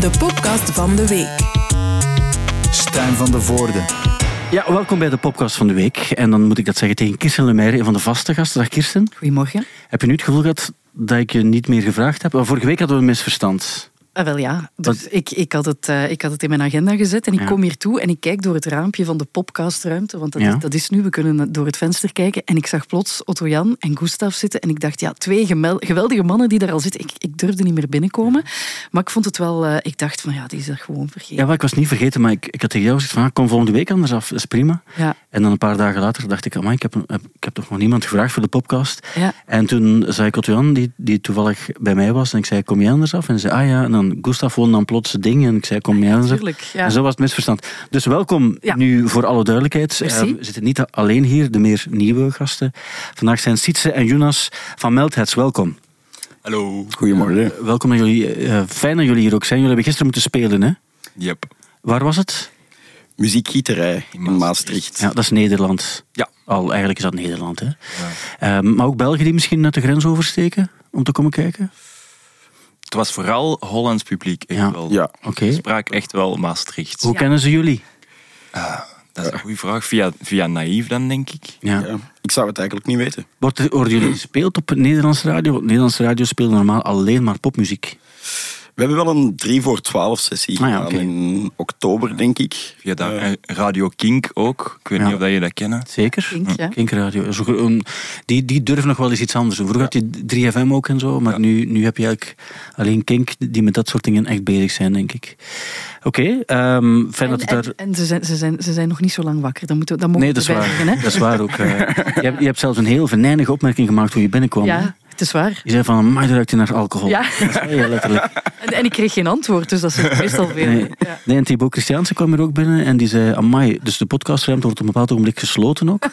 de podcast van de week. Stijn van de Voorde. Ja, welkom bij de podcast van de week. En dan moet ik dat zeggen tegen Kirsten Lemaire, een van de vaste gasten. Dag Kirsten. Goedemorgen. Heb je nu het gevoel gehad dat ik je niet meer gevraagd heb? Vorige week hadden we een misverstand. Ah, wel ja, dus ik, ik, had het, uh, ik had het in mijn agenda gezet en ik Ja. kom hier toe en ik kijk door het raampje van de podcastruimte, want dat, Ja. is, dat is nu, we kunnen door het venster kijken. En ik zag plots Otto-Jan en Gustav zitten en ik dacht, ja, twee geweldige mannen die daar al zitten. Ik, ik durfde niet meer binnenkomen, maar ik vond het wel, eh, ik dacht van ja, die is dat gewoon vergeten. Ja, maar ik was niet vergeten, maar ik, ik had tegen jou gezegd van, ah, kom volgende week anders af, dat is prima. Ja. En dan een paar dagen later dacht ik, amai, ik heb, een- ik heb toch nog niemand gevraagd voor de podcast. Ja. En toen zei ik Otto Jan, die, die toevallig bij mij was, en ik zei, kom jij anders af? En hij zei, ah ja, en dan Gustav vond dan plots het ding, en ik zei, kom jij? Tuurlijk, ja. En zo was het misverstand. Dus welkom Ja. nu voor alle duidelijkheid. Merci. Eh, we zitten niet alleen hier, de meer nieuwe gasten. Vandaag zijn Sietse en Jonas van Meldheads. Welkom. Hallo. Goedemorgen. Welkom dat jullie. eh, fijn dat jullie hier ook zijn. Jullie hebben gisteren moeten spelen, hè? Yep. Waar was het? Muziekgieterij in Maastricht. Maastricht. Ja, dat is Nederland. Ja. Al, eigenlijk is dat Nederland, hè? Ehm, maar ook Belgen die misschien net de grens oversteken om te komen kijken? Het was vooral Hollands publiek. Echt Ja. wel. Ja. Oké. Ik sprak echt wel Maastricht. Hoe Ja. kennen ze jullie? Dat is een goede vraag. Via, via Naïef dan, denk ik. Ja. Ja. Ik zou het eigenlijk niet weten. Wordt er- Worden jullie gespeeld op het Nederlandse radio? Want Nederlandse radio speelt normaal alleen maar popmuziek. We hebben wel een 3 voor 12 sessie Ah ja, in oktober, denk ik. Via dat, Eh, eh, Radio Kink ook. Ik weet Ja. niet of dat je dat kent. Zeker? Kink, ja. Een- Die, die durven nog wel eens iets anders doen. Vroeger had je 3FM ook en zo, maar nu, nu heb je eigenlijk alleen Kink die met dat soort dingen echt bezig zijn, denk ik. Oké, ehm, fijn dat En, het daar... en, en ze, zijn, ze, zijn, ze zijn nog niet zo lang wakker, dat, moeten, we- dat mogen Nee, we dat is waar. zeggen, hè? Dat is waar ook. eh. je, hebt, je hebt zelfs een heel venijnige opmerking gemaakt toen je binnenkwam. hè? Het is waar. Je zei van, maar ruikt naar alcohol. Ja. Letterlijk. En, en ik kreeg geen antwoord, dus dat is meestal veel. Nee, Ja. nee, en Thibaut Christiaanse kwam er ook binnen en die zei, amai, dus de podcastruimte wordt op een bepaald ogenblik gesloten ook.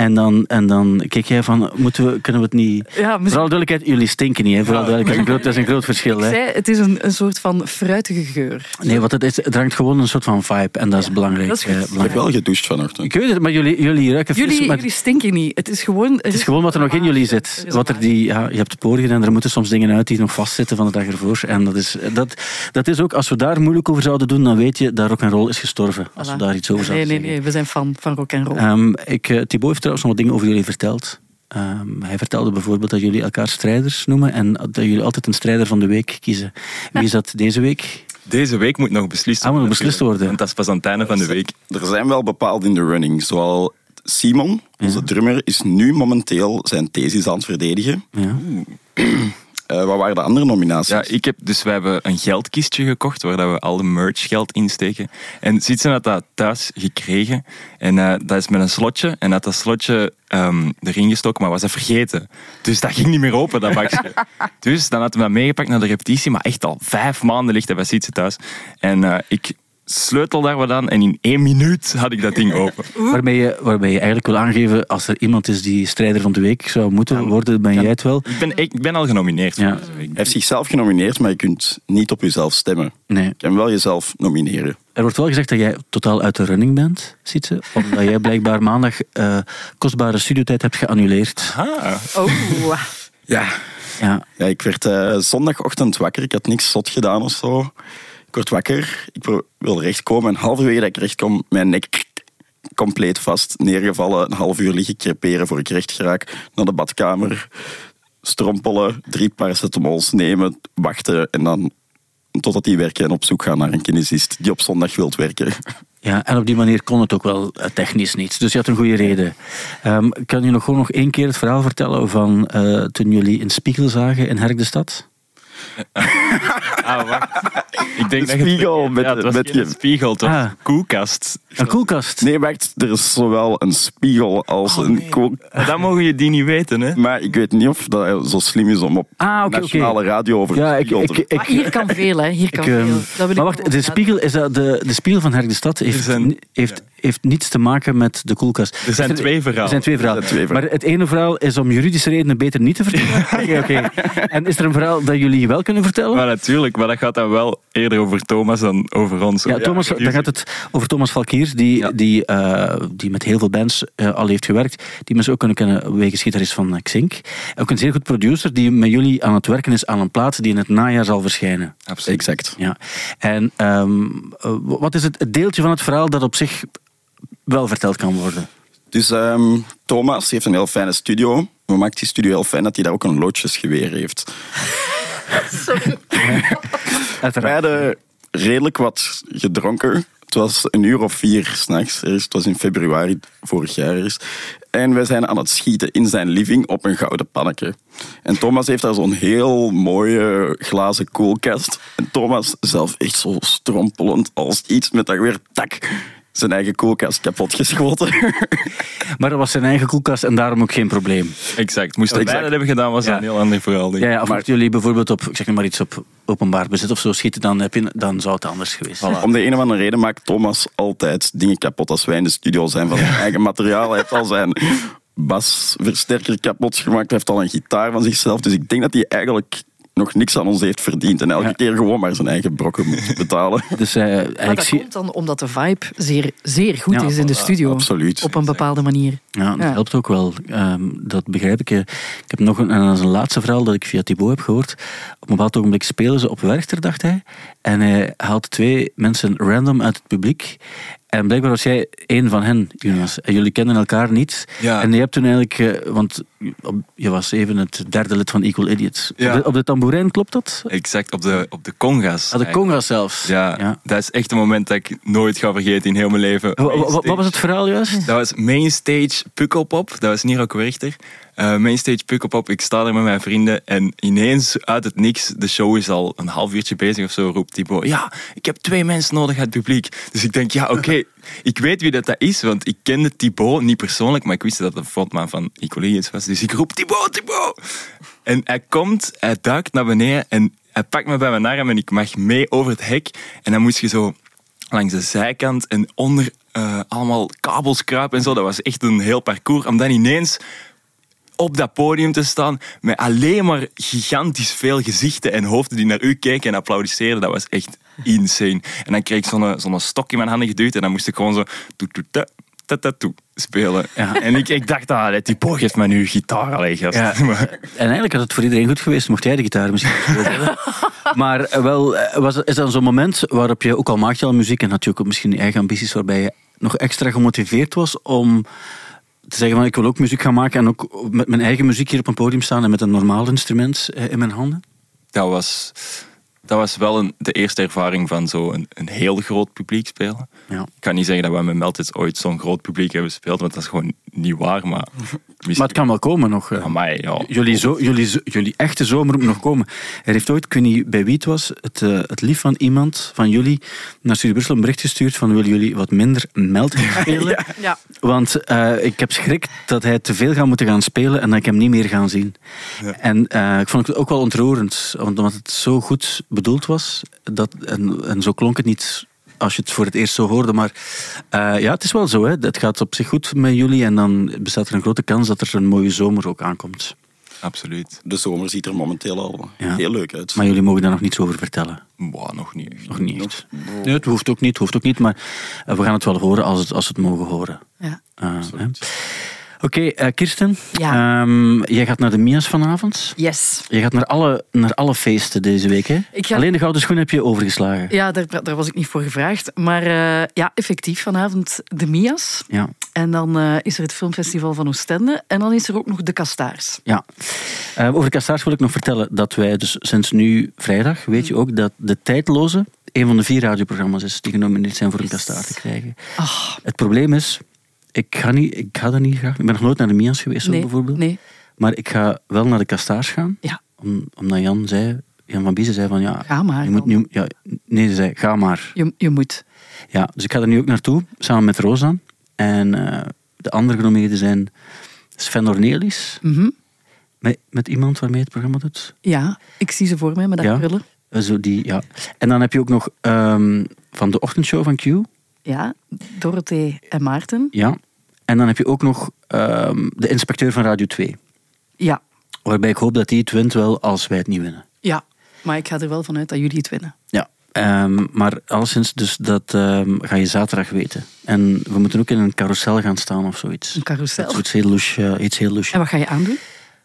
En dan, en dan keek jij van, moeten we, kunnen we het niet... Ja, misschien- Vooral duidelijkheid, jullie stinken niet. Hè? Vooral duidelijkheid, dat is een groot, dat is een groot verschil. Ik Hè? zei, het is een, een soort van fruitige geur. Nee, wat het is, het hangt gewoon een soort van vibe en dat is belangrijk. dat is ik heb wel gedoucht vanochtend. Ik weet het, maar jullie, jullie ruiken Jullie, maar jullie stinken niet. Het is gewoon... het is gewoon wat er nog in jullie zit. Wat er die, ja, je hebt de poriën en er moeten soms dingen uit die nog vastzitten van de dag ervoor. En dat is, dat, dat is ook, als we daar moeilijk over zouden doen, dan weet je dat roll is gestorven. Als we daar iets over Nee, zouden nee, zeggen. nee. We zijn fan van rock en roll. Ehm, ik, eh, Thibaut heeft trouwens nog wat dingen over jullie verteld. Ehm, hij vertelde bijvoorbeeld dat jullie elkaar strijders noemen en dat jullie altijd een strijder van de week kiezen. Wie is dat deze week? Deze week moet nog beslist Ah, moet nog worden. beslist worden. Want dat is pas aan het einde van de week. Er zijn wel bepaald in de running. Zoals Simon, onze drummer, is nu momenteel zijn thesis aan het verdedigen. Ja. Eh, wat waren de andere nominaties? Ja, ik heb, dus wij hebben een geldkistje gekocht waar dat we al de merch geld insteken. En Sietsen had dat thuis gekregen. En eh, dat is met een slotje. En had dat slotje ehm, erin gestoken, maar was dat vergeten. Dus dat ging niet meer open, dat bakje. dus dan had hij dat meegepakt naar de repetitie. Maar echt al vijf maanden ligt hij bij Sietsen thuis. En eh, ik sleutel daar wat aan. En in één minuut had ik dat ding open. Waarmee, je, waarbij je eigenlijk wil aangeven, als er iemand is die strijder van de week zou moeten worden, ben jij het wel. Ik ben, ik ben al genomineerd Ja. Hij heeft zichzelf genomineerd, maar je kunt niet op jezelf stemmen. Nee. Je kan wel jezelf nomineren. Er wordt wel gezegd dat jij totaal uit de running bent, Sietse. Omdat jij blijkbaar maandag eh, kostbare studiotijd hebt geannuleerd. Ah, Oh, Ja, Ja. Ja, ik werd eh, zondagochtend wakker. Ik had niks zot gedaan of zo. Ik word wakker. Ik wil rechtkomen. En halverwege dat ik recht kom, mijn nek compleet vast neergevallen. Een half uur liggen creperen voor ik recht geraak. Naar de badkamer. Strompelen. Drie paracetamols nemen. Wachten. En dan totdat die werken en op zoek gaan naar een kinesist die op zondag wilt werken. Ja, en op die manier kon het ook wel eh, technisch niet. Dus je had een goede reden. Ehm, kan je nog gewoon nog één keer het verhaal vertellen van eh, toen jullie een spiegel zagen in Herk de Stad? Ah, wacht. Ik denk Een spiegel met- ja, het was met geen je- spiegel, was Ah. een koelkast. Een koelkast. Nee, wacht. Er is zowel een spiegel als een kook. Maar dan mogen je die niet weten, hè? Maar ik weet niet of dat zo slim is om op Ah, nationale radio over Ja, een ik, spiegel ik, te... ik, Maar hier kan veel, hè. Hier kan ik, ehm, veel. Dat ik maar wacht, de spiegel, is dat de, de spiegel van Herk de Stad heeft, zijn- heeft, heeft niets te maken met de koelkast. Er zijn twee verhalen. Er zijn twee verhalen. Er zijn twee verhalen. Maar het ene verhaal is om juridische redenen beter niet te vertellen. Oké, oké. En is er een verhaal dat jullie wel kunnen vertellen? Maar natuurlijk, maar dat gaat dan wel eerder over Thomas dan over ons. Ja, Thomas, dan gaat het over Thomas Valkiers, die, Ja. die, eh, die met heel veel bands eh, al heeft gewerkt. Die mensen ook kunnen kennen wegens gitarist van eh, Xink. Ook een zeer goed producer die met jullie aan het werken is aan een plaat die in het najaar zal verschijnen. Absoluut. Exact. Ja. En ehm, eh, wat is het, het deeltje van het verhaal dat op zich wel verteld kan worden? Dus ehm, Thomas heeft een heel fijne studio. We maken die studio heel fijn dat hij daar ook een loodjesgeweer heeft. Wij Uiteraard. hadden redelijk wat gedronken. Het was een uur of vier s'nachts. Het was in februari vorig jaar eerst. En wij zijn aan het schieten in zijn living op een gouden pannetje. En Thomas heeft daar zo'n heel mooie glazen koelkast. En Thomas zelf echt zo strompelend als iets met dat weer tak zijn eigen koelkast kapot geschoten. Maar dat was zijn eigen koelkast en daarom ook geen probleem. Exact. Moesten wij Exact. dat hebben gedaan, was dat Ja. een heel ander verhaal. denk Ja, ik. ja, of mochten jullie bijvoorbeeld op, ik zeg maar iets, op openbaar bezit of zo schieten, dan, heb je, dan zou het anders geweest zijn. Om de een of andere reden maakt Thomas altijd dingen kapot als wij in de studio zijn van zijn eigen materiaal. Hij heeft al zijn basversterker kapot gemaakt. Hij heeft al een gitaar van zichzelf. Dus ik denk dat hij eigenlijk nog niks aan ons heeft verdiend. En elke Ja. keer gewoon maar zijn eigen brokken moet betalen. Dus eh, Maar dat zie komt dan omdat de vibe zeer, zeer goed Ja, is in de studio. absoluut. Op een bepaalde manier. Ja, dat Ja. helpt ook wel. Ehm, dat begrijp ik. eh. Ik heb nog een, een laatste verhaal dat ik via Thibaut heb gehoord. Op een bepaald ogenblik spelen ze op Werchter, dacht hij. En hij haalt twee mensen random uit het publiek. En blijkbaar was jij één van hen, Jonas. En jullie kenden elkaar niet. Ja. En je hebt toen eigenlijk... eh, want je was even het derde lid van Equal Idiots. Ja. Op, de, op tamboerijn, klopt dat? Exact, op de, op de conga's. Ah, de conga zelfs. Ja, ja. dat is echt een moment dat ik nooit ga vergeten in heel mijn leven. Wa- wa- Wat, was het verhaal juist? Dat was Mainstage Pukkelpop. Dat was Niro Werchter. Eh Mainstage Pukkelpop. Ik sta er met mijn vrienden en ineens uit het niks, de show is al een half uurtje bezig of zo, roept Thibaut. Ja, ik heb twee mensen nodig uit het publiek. Dus ik denk, ja, oké, ik weet wie dat, dat is, want ik kende Thibaut niet persoonlijk, maar ik wist dat het de frontman van Equalius was. Dus ik roep Thibaut, Thibaut. En hij komt, hij duikt naar beneden en hij pakt me bij mijn arm en ik mag mee over het hek. En dan moest je zo langs de zijkant en onder eh, allemaal kabels kruipen en zo. Dat was echt een heel parcours. Om dan ineens op dat podium te staan met alleen maar gigantisch veel gezichten en hoofden die naar u keken en applaudisseerden. Dat was echt insane. En dan kreeg ik zo'n zo'n stok in mijn handen geduwd en dan moest ik gewoon zo toet, toet, toe spelen. Ja. En ik, ik dacht, ah, die Bo geeft mij nu gitaar. Allee, gast. Ja. En eigenlijk had het voor iedereen goed geweest, mocht jij de gitaar misschien hebben. Maar eh, wel, eh, was, is dat zo'n moment waarop je, ook al maak je al muziek en had je ook misschien je eigen ambities, waarbij je nog extra gemotiveerd was om te zeggen van ik wil ook muziek gaan maken en ook met mijn eigen muziek hier op een podium staan en met een normaal instrument eh, in mijn handen? dat was, dat was wel een, de eerste ervaring van zo'n een, een heel groot publiek spelen. Ja. Ik kan niet zeggen dat we met Meltits ooit zo'n groot publiek hebben gespeeld, want dat is gewoon niet waar. Maar, Maar het kan wel komen nog. eh. Amai, ja. Jullie, zo, jullie, zo- jullie echte zomer moet nog komen. Er heeft ooit, ik weet niet bij wie het was, het, eh, het lief van iemand van jullie naar Studio Brussel een bericht gestuurd van willen jullie wat minder meld gaan spelen? Ja. Want eh, ik heb schrik dat hij te veel gaat moeten gaan spelen en dat ik hem niet meer gaan zien. En eh, ik vond het ook wel ontroerend, want omdat het zo goed bedoeld was. Dat, en, en zo klonk het niet als je het voor het eerst zo hoorde. Maar eh, ja, het is wel zo. Hè. Het gaat op zich goed met jullie en dan bestaat er een grote kans dat er een mooie zomer ook aankomt. Absoluut. De zomer ziet er momenteel al Ja. heel leuk uit. Maar jullie mogen daar nog niets over vertellen. Boah, nog niet echt. Nog niet echt. Nee, het hoeft ook niet, hoeft ook niet maar eh, we gaan het wel horen als, het, als we het mogen horen. Ja. Eh, hè. Oké, eh, Kirsten. Ja. Ehm, jij gaat naar de Mia's vanavond. Yes. Je gaat naar alle, naar alle feesten deze week, hè? Ik ga- Alleen de Gouden Schoen heb je overgeslagen. Ja, daar, daar was ik niet voor gevraagd. Maar eh, ja, effectief, vanavond de Mia's. Ja. En dan eh, is er het filmfestival van Oostende. En dan is er ook nog de Kastaars. ja. Over Kastaars wil ik nog vertellen dat wij dus sinds nu vrijdag, weet je ook, dat De Tijdloze een van de vier radioprogramma's is die genomineerd zijn voor een Kastaar te krijgen. Ach, Het probleem is, ik ga, niet, ik ga dat niet graag. Ik ben nog nooit naar de Mia's geweest, nee, bijvoorbeeld. nee. Maar ik ga wel naar de Kastaars gaan. Ja. Om, omdat Jan zei, Jan van Biezen zei van ja, Ga maar je moet nu, ja, nee, ze zei ga maar. Je, je moet. Ja, dus ik ga er nu ook naartoe, samen met Rosa. En eh, de andere genomineerden zijn Sven Ornelis, Mhm. met, met iemand waarmee het programma doet. Ja, ik zie ze voor mij met dat Ja. krullen. Eh, Zo die, ja. En dan heb je ook nog ehm, van de ochtendshow van Q, Ja, Dorothee en Maarten. Ja. En dan heb je ook nog ehm, de inspecteur van Radio 2. Ja. Waarbij ik hoop dat die het wint wel als wij het niet winnen. Ja. Maar ik ga er wel vanuit dat jullie het winnen. Ja. Ehm, maar alleszins, dus dat ehm, ga je zaterdag weten. En we moeten ook in een carousel gaan staan of zoiets. Een carousel. Dat is iets heel louche. iets heel louche. En wat ga je aandoen?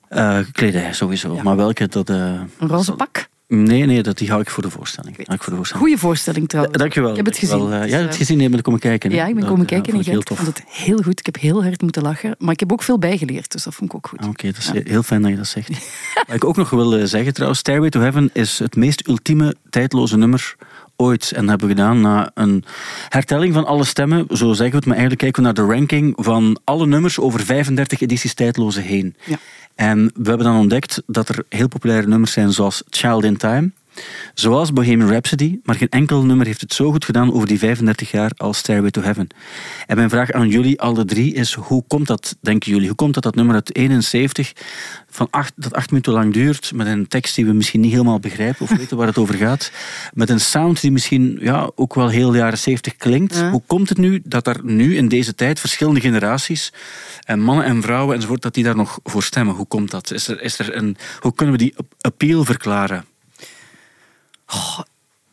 Eh, kledij sowieso. Ja. Maar welke, dat... eh, Een roze pak? Nee, nee, dat, die hou ik voor de voorstelling. Hou ik voor de voorstelling. Goeie voorstelling trouwens. Da- Dankjewel. Ik heb het gezien. Dus, ja, je hebt eh, het gezien? Nee, ben ik komen kijken. hè? Ja, ik ben komen eh, kijken vond ik heel tof. vond het heel goed. Ik heb heel hard moeten lachen. Maar ik heb ook veel bijgeleerd, dus dat vond ik ook goed. Ah, Oké, dat is heel fijn dat je dat zegt. Wat ik ook nog wil eh, zeggen trouwens, Stairway to Heaven is het meest ultieme tijdloze nummer ooit. En dat hebben we gedaan na een hertelling van alle stemmen. Zo zeggen we het, maar eigenlijk kijken we naar de ranking van alle nummers over 35 edities tijdloze heen. Ja. En we hebben dan ontdekt dat er heel populaire nummers zijn zoals Child in Time, zoals Bohemian Rhapsody, maar geen enkel nummer heeft het zo goed gedaan over die 35 jaar als Stairway to Heaven. En mijn vraag aan jullie, alle drie, is hoe komt dat, denken jullie? Hoe komt dat dat nummer uit 71, van acht, dat acht minuten lang duurt, met een tekst die we misschien niet helemaal begrijpen of weten waar het over gaat, met een sound die misschien ja, ook wel heel jaren 70 klinkt. Ja. Hoe komt het nu dat er nu in deze tijd verschillende generaties, en mannen en vrouwen enzovoort, dat die daar nog voor stemmen? Hoe komt dat? Is er, is er een, hoe kunnen we die appeal verklaren?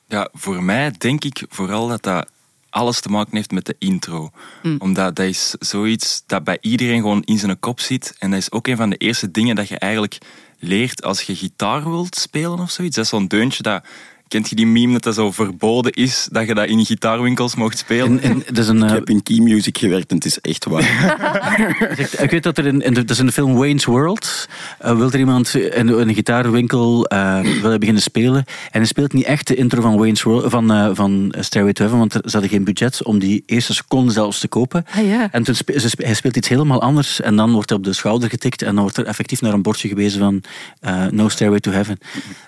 Ja, voor mij denk ik vooral dat dat alles te maken heeft met de intro. Omdat dat is zoiets dat bij iedereen gewoon in zijn kop zit. En dat is ook een van de eerste dingen dat je eigenlijk leert als je gitaar wilt spelen of zoiets. Dat is zo'n deuntje dat... Kent je die meme dat dat zo verboden is, dat je dat in gitaarwinkels mocht spelen? En, en, het is een, Ik eh, heb in Key Music gewerkt en het is echt waar. Ik, weet dat er in, in de, dat is in de film Wayne's World. eh, wil er iemand in, in een gitaarwinkel eh, wil beginnen spelen. En hij speelt niet echt de intro van, Wayne's World, van, eh, van Stairway to Heaven, want er- ze hadden geen budget om die eerste seconde zelfs te kopen. Ah ja. En toen spe- hij speelt iets helemaal anders. En dan wordt hij op de schouder getikt. En dan wordt er effectief naar een bordje gewezen van eh, No Stairway to Heaven.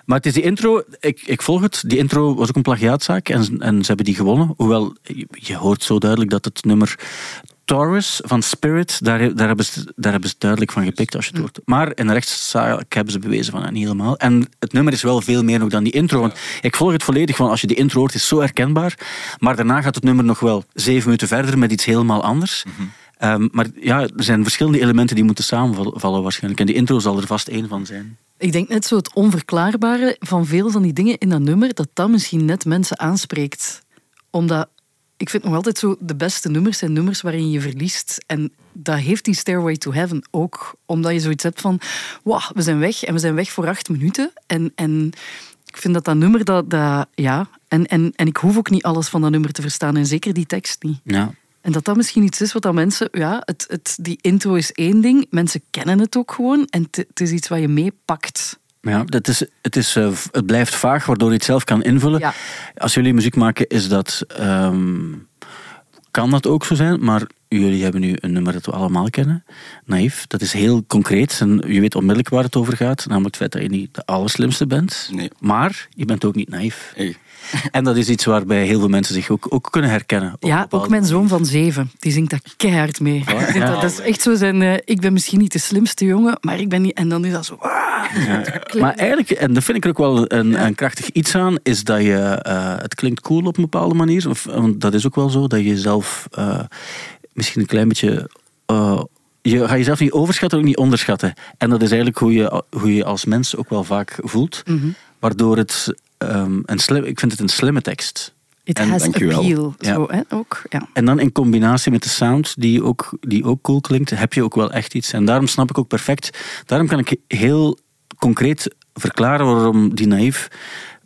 Maar het is die intro, ik, ik volg het. Die intro was ook een plagiaatzaak. En, en ze hebben die gewonnen. Hoewel, je, je hoort zo duidelijk dat het nummer Taurus van Spirit, daar, daar, hebben ze, daar hebben ze duidelijk van gepikt als je het hoort. Maar in de rechtszaak hebben ze bewezen van niet helemaal. En het nummer is wel veel meer nog dan die intro. Want ik volg het volledig van als je die intro hoort, is zo herkenbaar. Maar daarna gaat het nummer nog wel zeven minuten verder met iets helemaal anders. Ehm, maar ja, er zijn verschillende elementen die moeten samenvallen waarschijnlijk. En die intro zal er vast één van zijn. Ik denk net zo het onverklaarbare van veel van die dingen in dat nummer, dat dat misschien net mensen aanspreekt. Omdat, ik vind nog altijd zo, de beste nummers zijn nummers waarin je verliest. En dat heeft die Stairway to Heaven ook. Omdat je zoiets hebt van, wow, we zijn weg en we zijn weg voor acht minuten. En, en ik vind dat dat nummer, dat, dat ja... En, en, en ik hoef ook niet alles van dat nummer te verstaan. En zeker die tekst niet. Ja. En dat dat misschien iets is wat dat mensen... Ja, het, het, die intro is één ding. Mensen kennen het ook gewoon. En het, is iets wat je meepakt. Ja, dat is, het, is, eh, het blijft vaag, waardoor je het zelf kan invullen. Ja. Als jullie muziek maken, is dat, ehm, kan dat ook zo zijn. Maar jullie hebben nu een nummer dat we allemaal kennen. Naïef. Dat is heel concreet. En je weet onmiddellijk waar het over gaat. Namelijk het feit dat je niet de allerslimste bent. Nee. Maar je bent ook niet naïef. Hey. En dat is iets waarbij heel veel mensen zich ook, ook kunnen herkennen. Ja, ook mijn zoon van zeven. Die zingt dat keihard mee. Ja. dat, dat is echt zo zijn... eh, ik ben misschien niet de slimste jongen, maar ik ben niet... En dan is dat zo... ah, Maar eigenlijk, en dat vind ik er ook wel een, een krachtig iets aan, is dat je, eh, het klinkt cool op een bepaalde manier. Of, want dat is ook wel zo, dat je zelf eh, misschien een klein beetje... eh, je gaat jezelf niet overschatten, ook niet onderschatten. En dat is eigenlijk hoe je, hoe je als mens ook wel vaak voelt. Mhm. Waardoor het ehm, een slim, ik vind het een slimme tekst. It En has dankjewel. appeal. Ja. Zo, hè, ook. Ja. En dan in combinatie met de sound, die ook, die ook cool klinkt, heb je ook wel echt iets. En daarom snap ik ook perfect. Daarom kan ik heel concreet verklaren waarom die naïef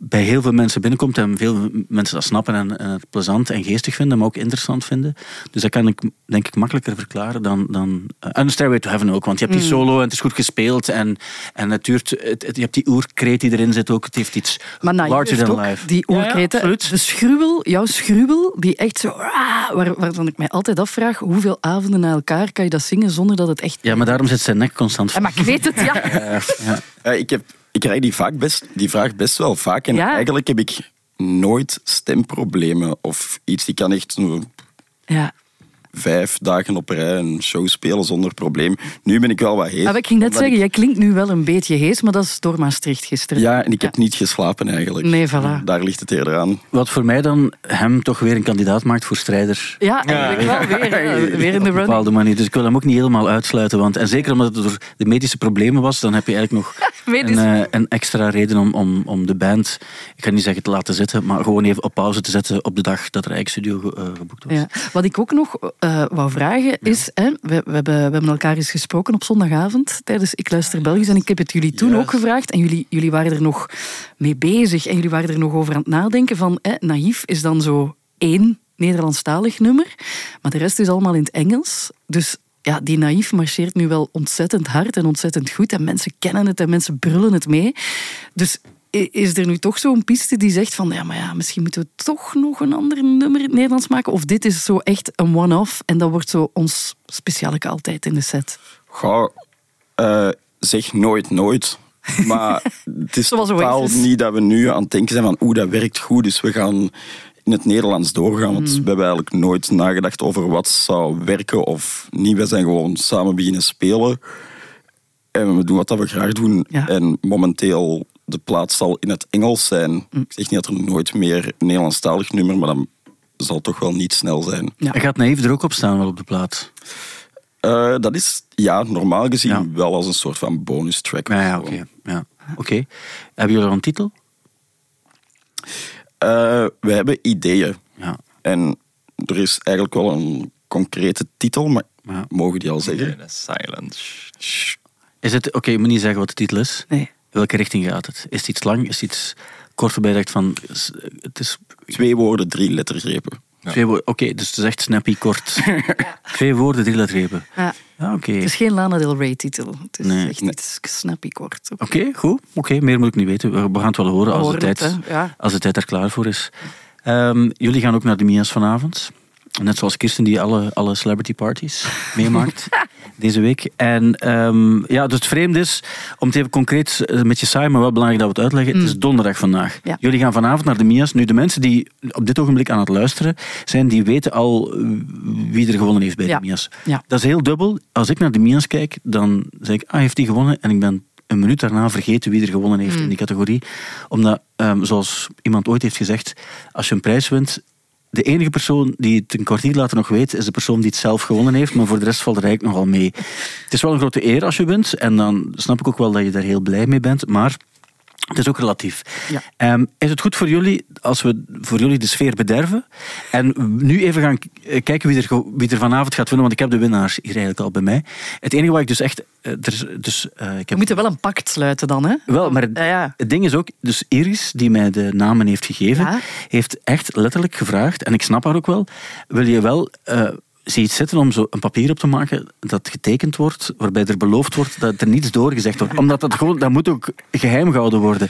bij heel veel mensen binnenkomt en veel mensen dat snappen en, en het plezant en geestig vinden, maar ook interessant vinden. Dus dat kan ik denk ik makkelijker verklaren dan... dan eh, en Stairway to Heaven ook, want je hebt die solo en het is goed gespeeld en, en het duurt... Het, het- je hebt die oerkreet die erin zit ook, het heeft iets Maar larger heeft than ook life. die Ja, ja, oorkreten. absoluut. de schruwel, jouw schruwel, die echt zo... ah, waar, waarvan ik mij altijd afvraag, hoeveel avonden na elkaar kan je dat zingen zonder dat het echt... Ja, maar daarom zit zijn nek constant Ja, maar ik weet het, ja. Ja, ja. Ja, ik, heb, ik krijg die, vaak best, die vraag best wel vaak. En Ja. eigenlijk heb ik nooit stemproblemen of iets. Die kan echt... ja. Vijf dagen op rij een show spelen zonder probleem. Nu ben ik wel wat hees. Ah, ik ging net zeggen, ik- jij klinkt nu wel een beetje hees, maar dat is door Maastricht gisteren. Ja, en ik heb niet geslapen eigenlijk. Nee, voilà. Daar ligt het eerder aan. Wat voor mij dan hem toch weer een kandidaat maakt voor strijder. Ja, eigenlijk wel weer. Weer in de Op een running. bepaalde manier. Dus ik wil hem ook niet helemaal uitsluiten. Want, en zeker omdat het door de medische problemen was, dan heb je eigenlijk nog een, eh, een extra reden om, om, om de band, ik ga niet zeggen te laten zitten, maar gewoon even op pauze te zetten op de dag dat er eigenlijk studio ge- eh, geboekt was. Ja. Wat ik ook nog eh, wou vragen is, hè, we, we, hebben, we hebben elkaar eens gesproken op zondagavond tijdens Ik Luister Belgisch en ik heb het jullie toen ook gevraagd en jullie, jullie waren er nog mee bezig en jullie waren er nog over aan het nadenken van, hè, naïef is dan zo één Nederlandstalig nummer, maar de rest is allemaal in het Engels. Dus ja, die naïef marcheert nu wel ontzettend hard en ontzettend goed en mensen kennen het en mensen brullen het mee. Dus is er nu toch zo'n piste die zegt van ja, maar ja, misschien moeten we toch nog een ander nummer in het Nederlands maken? Of dit is zo echt een one-off en dat wordt zo ons speciale altijd in de set? Ga, eh, zeg nooit nooit. Maar het is totaal niet dat we nu aan het denken zijn van oeh, dat werkt goed, dus we gaan in het Nederlands doorgaan. Want Mm. we hebben eigenlijk nooit nagedacht over wat zou werken of niet. We zijn gewoon samen beginnen spelen. En we doen wat we graag doen. Ja. En momenteel, de plaats zal in het Engels zijn. Mm. Ik zeg niet dat er nooit meer een Nederlandstalig nummer, maar dan zal het toch wel niet snel zijn. Ja. En gaat Naïef er ook op staan wel op de plaat? Eh, dat is ja, normaal gezien Ja. wel als een soort van bonus track. Ja, ja oké. Ja. Oké. Hebben jullie al een titel? Eh, we hebben ideeën. Ja. En er is eigenlijk wel een concrete titel, maar Ja. mogen die al zeggen? Silence. Is het, oké, je moet niet zeggen wat de titel is. Nee. Welke richting gaat het? Is het iets lang? Is het iets kort waarbij je van... Het is Twee woorden, drie lettergrepen. Ja. twee woorden. Oké, dus het is echt snappy, kort. Twee woorden, drie lettergrepen. Ja. Ja, oké. Het is geen Lana Del Rey titel. Het is Nee. echt Nee. iets snappy kort. Oké, goed. Oké, meer moet ik niet weten. We gaan het wel horen, als, horen de tijd. Ja. als de tijd er klaar voor is. Ehm, jullie gaan ook naar de Mia's vanavond. Net zoals Kirsten, die alle, alle celebrity parties meemaakt deze week. En ehm, ja, dus het vreemde is, om het even concreet eh, met je saai, maar wel belangrijk dat we het uitleggen. Het is donderdag vandaag. Ja. Jullie gaan vanavond naar de Mia's. Nu, de mensen die op dit ogenblik aan het luisteren zijn, die weten al wie er gewonnen heeft bij Ja. de Mia's. Ja. Dat is heel dubbel. Als ik naar de Mia's kijk, dan zeg ik, ah, heeft die gewonnen? En ik ben een minuut daarna vergeten wie er gewonnen heeft in die categorie. Omdat, ehm, zoals iemand ooit heeft gezegd, als je een prijs wint, de enige persoon die het een kwartier later nog weet, is de persoon die het zelf gewonnen heeft. Maar voor de rest valt er eigenlijk nogal mee. Het is wel een grote eer als je wint. En dan snap ik ook wel dat je daar heel blij mee bent. Maar het is ook relatief. Ja. Ehm, is het goed voor jullie als we voor jullie de sfeer bederven? En nu even gaan eh, kijken wie er, wie er vanavond gaat winnen, want ik heb de winnaars hier eigenlijk al bij mij. Het enige wat ik dus echt. eh, dus, eh, ik We heb, moeten wel een pact sluiten dan, hè? wel, maar het, Ja, ja. het ding is ook, dus Iris, die mij de namen heeft gegeven, heeft echt letterlijk gevraagd, en ik snap haar ook wel, wil je wel zie iets zitten om zo een papier op te maken dat getekend wordt, waarbij er beloofd wordt dat er niets doorgezegd wordt. Omdat dat gewoon, dat moet ook geheim gehouden worden.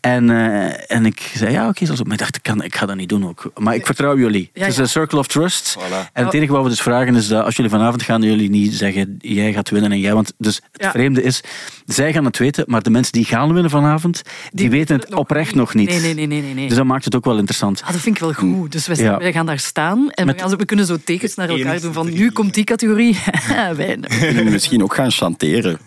En, eh, en ik zei, ja, oké, zoals maar ik dacht, ik, kan, ik ga dat niet doen ook. Maar ik vertrouw jullie. Ja, het is een circle of trust. Voilà. En het enige wat we dus vragen is dat als jullie vanavond gaan, jullie niet zeggen, jij gaat winnen en jij. Want dus het Ja. vreemde is, zij gaan het weten, maar de mensen die gaan winnen vanavond, die, weten het nog oprecht niet. nog niet. Nee, nee, nee, nee, nee, nee. Dus dat maakt het ook wel interessant. Ah, dat vind ik wel goed. Dus wij, Ja. wij gaan daar staan en Met- we, gaan, we kunnen zo tekens naar elkaar van nu komt die categorie. Wij- Kunnen we misschien ook gaan chanteren?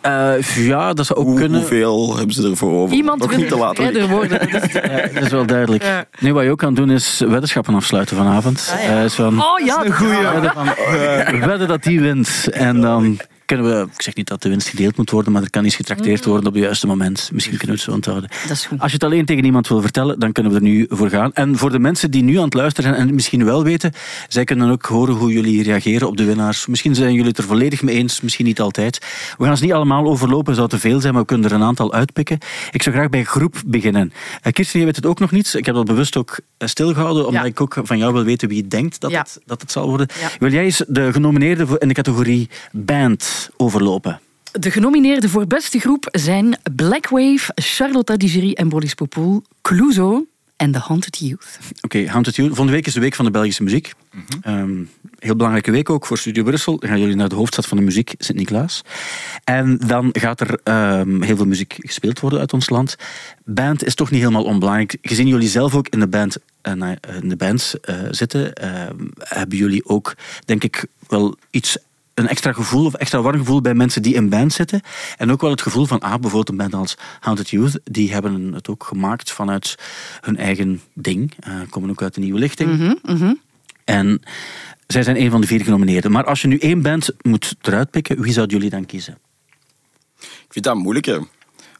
Eh, ja, dat zou ook Hoe, kunnen. Hoeveel hebben ze ervoor over? Iemand Toch wil niet te er worden. Dat is- Ja, dat is wel duidelijk. Ja. Nu, wat je ook kan doen, is weddenschappen afsluiten vanavond. Ah, ja. Eh, is van, Oh ja, dat- wedden, van, eh, wedden dat die wint. En dan kunnen we, ik zeg niet dat de winst gedeeld moet worden, maar er kan iets getrakteerd worden op het juiste moment. Misschien kunnen we het zo onthouden. dat is goed. Als je het alleen tegen iemand wil vertellen, dan kunnen we er nu voor gaan. En voor de mensen die nu aan het luisteren zijn en het misschien wel weten, zij kunnen ook horen hoe jullie reageren op de winnaars. Misschien zijn jullie het er volledig mee eens, misschien niet altijd. We gaan ze niet allemaal overlopen, zou te veel zijn, maar we kunnen er een aantal uitpikken. Ik zou graag bij groep beginnen. Eh, Kirsten, je weet het ook nog niet. Ik heb dat bewust ook eh, stilgehouden, omdat Ja. ik ook van jou wil weten wie denkt dat, Ja. het, dat het zal worden. Ja. Wil jij eens de genomineerden voor- in de categorie band overlopen? De genomineerden voor beste groep zijn Blackwave, Charlotte Digeri en Boris Popoul, Clouseau, en The Haunted Youth. Oké, Haunted Youth. Volgende week is de week van de Belgische muziek. Ehm, heel belangrijke week ook voor Studio Brussel. Dan gaan jullie naar de hoofdstad van de muziek, Sint-Niklaas. En dan gaat er ehm, heel veel muziek gespeeld worden uit ons land. Band is toch niet helemaal onbelangrijk. Gezien jullie zelf ook in de band, eh, in de band eh, zitten, ehm, hebben jullie ook, denk ik, wel iets een extra gevoel of extra warm gevoel bij mensen die in band zitten. En ook wel het gevoel van, ah, bijvoorbeeld een band als Haunted Youth, die hebben het ook gemaakt vanuit hun eigen ding. Eh, komen ook uit een nieuwe lichting. Mhm, mhm. En zij zijn een van de vier genomineerden. Maar als je nu één band moet eruit pikken, wie zouden jullie dan kiezen? Ik vind dat moeilijk, hè.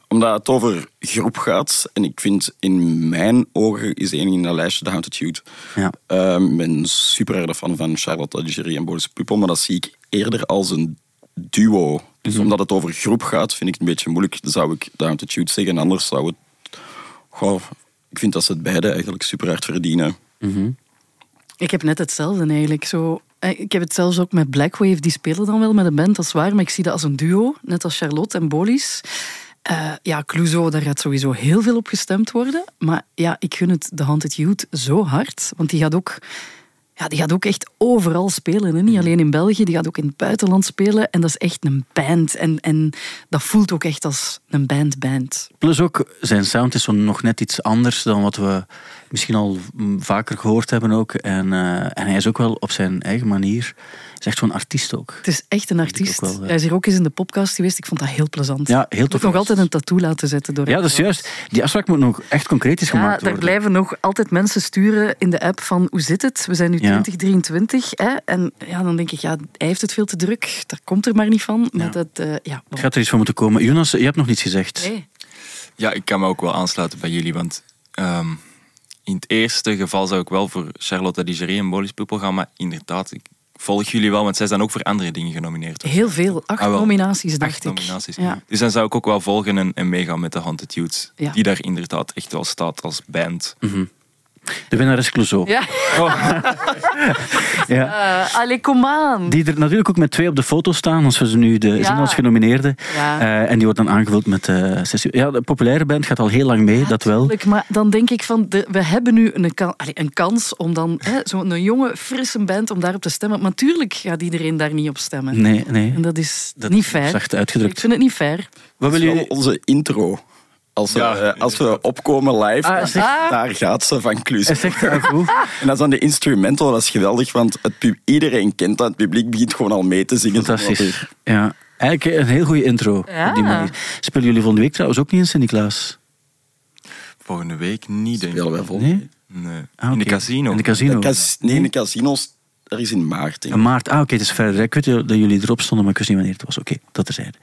omdat het over groep gaat. En ik vind in mijn ogen is de enige in dat lijstje de Haunted Youth. Ja. Ehm, Ik ben super erg fan van Charlotte Algerie en Boris Pupel, maar dat zie ik eerder als een duo. Dus omdat het over groep gaat, vind ik het een beetje moeilijk. Dan zou ik de Haunted Youth zeggen. En anders zou het... Goh, ik vind dat ze het beide eigenlijk super hard verdienen. Ik heb net hetzelfde eigenlijk. Zo, eh, ik heb het zelfs ook met Blackwave. Die spelen dan wel met een band, dat is waar. Maar ik zie dat als een duo, net als Charlotte en Bolis. Eh, ja, Clouseau, daar gaat sowieso heel veel op gestemd worden. Maar ja, ik gun het de Haunted Youth zo hard. Want die gaat ook, ja, die gaat ook echt overal spelen. Hè? Niet alleen in België, die gaat ook in het buitenland spelen. En dat is echt een band. En, en dat voelt ook echt als een band-band. Plus ook, zijn sound is zo nog net iets anders dan wat we misschien al vaker gehoord hebben ook. En, eh, en hij is ook wel op zijn eigen manier, is echt zo'n artiest ook. Het is echt een artiest. wel. Hij is hier ook eens in de podcast geweest. Ik vond dat heel plezant. Ja, heel Ik tof. nog altijd een tattoo laten zetten door Ja, dat is juist. Die afspraak moet nog echt concreet is Ja, gemaakt daar worden. blijven nog altijd mensen sturen in de app van hoe zit het? We zijn nu Ja. 2023. Hè? En ja, dan denk ik, ja, hij heeft het veel te druk. Dat komt er maar niet van. Maar Ja. dat, eh, ja. Er gaat er iets van moeten komen. Jonas, je hebt nog niets gezegd. Nee. Ja, ik kan me ook wel aansluiten bij jullie, want ehm, in het eerste geval zou ik wel voor Charlotte Digerie en Bolis Pupel gaan, maar inderdaad, ik volg jullie wel, want zij zijn ook voor andere dingen genomineerd. Heel veel. Acht Ah, wel. nominaties, dacht Acht ik. nominaties. Ja. Dus dan zou ik ook wel volgen en, en meegaan met de Haunted Youth, Ja. die daar inderdaad echt wel staat als band. De winnaar is Clouseau. Ja, Ja. Eh, allee, kom aan. Die er natuurlijk ook met twee op de foto staan, als we ze nu de Ja. zien als genomineerden. Ja. Eh, en die wordt dan aangevuld met eh zes uur. Ja, de populaire band gaat al heel lang mee, dat wel. Tuurlijk, maar dan denk ik van, de, we hebben nu een, kan, allee, een kans om dan zo'n jonge, frisse band om daarop te stemmen. Maar natuurlijk gaat iedereen daar niet op stemmen. Nee, nee. En dat is Dat niet fair. zacht Ik uitgedrukt. vind het niet fair. Wat wel jullie... onze intro. Als Ja, eh, als we opkomen live, Ah, zeg- daar gaat ze van Klus. Hij zegt ah, goed. En dat is dan de instrumental, dat is geweldig, want het pub- iedereen kent dat. Het publiek begint gewoon al mee te zingen. Fantastisch. Ja. Eigenlijk een heel goede intro Ja. op die manier. Spelen jullie volgende week trouwens ook niet in Sint-Niklaas? Volgende week niet, denk ik. Spelen wij vol. Nee? Nee. Ah, In de casino. In de casino. De cas- nee, in de casinos, dat is in maart. In maart. Ah, oké, het is verder. Ik weet dat jullie erop stonden, maar ik wist niet wanneer het was. Oké, dat terzijde.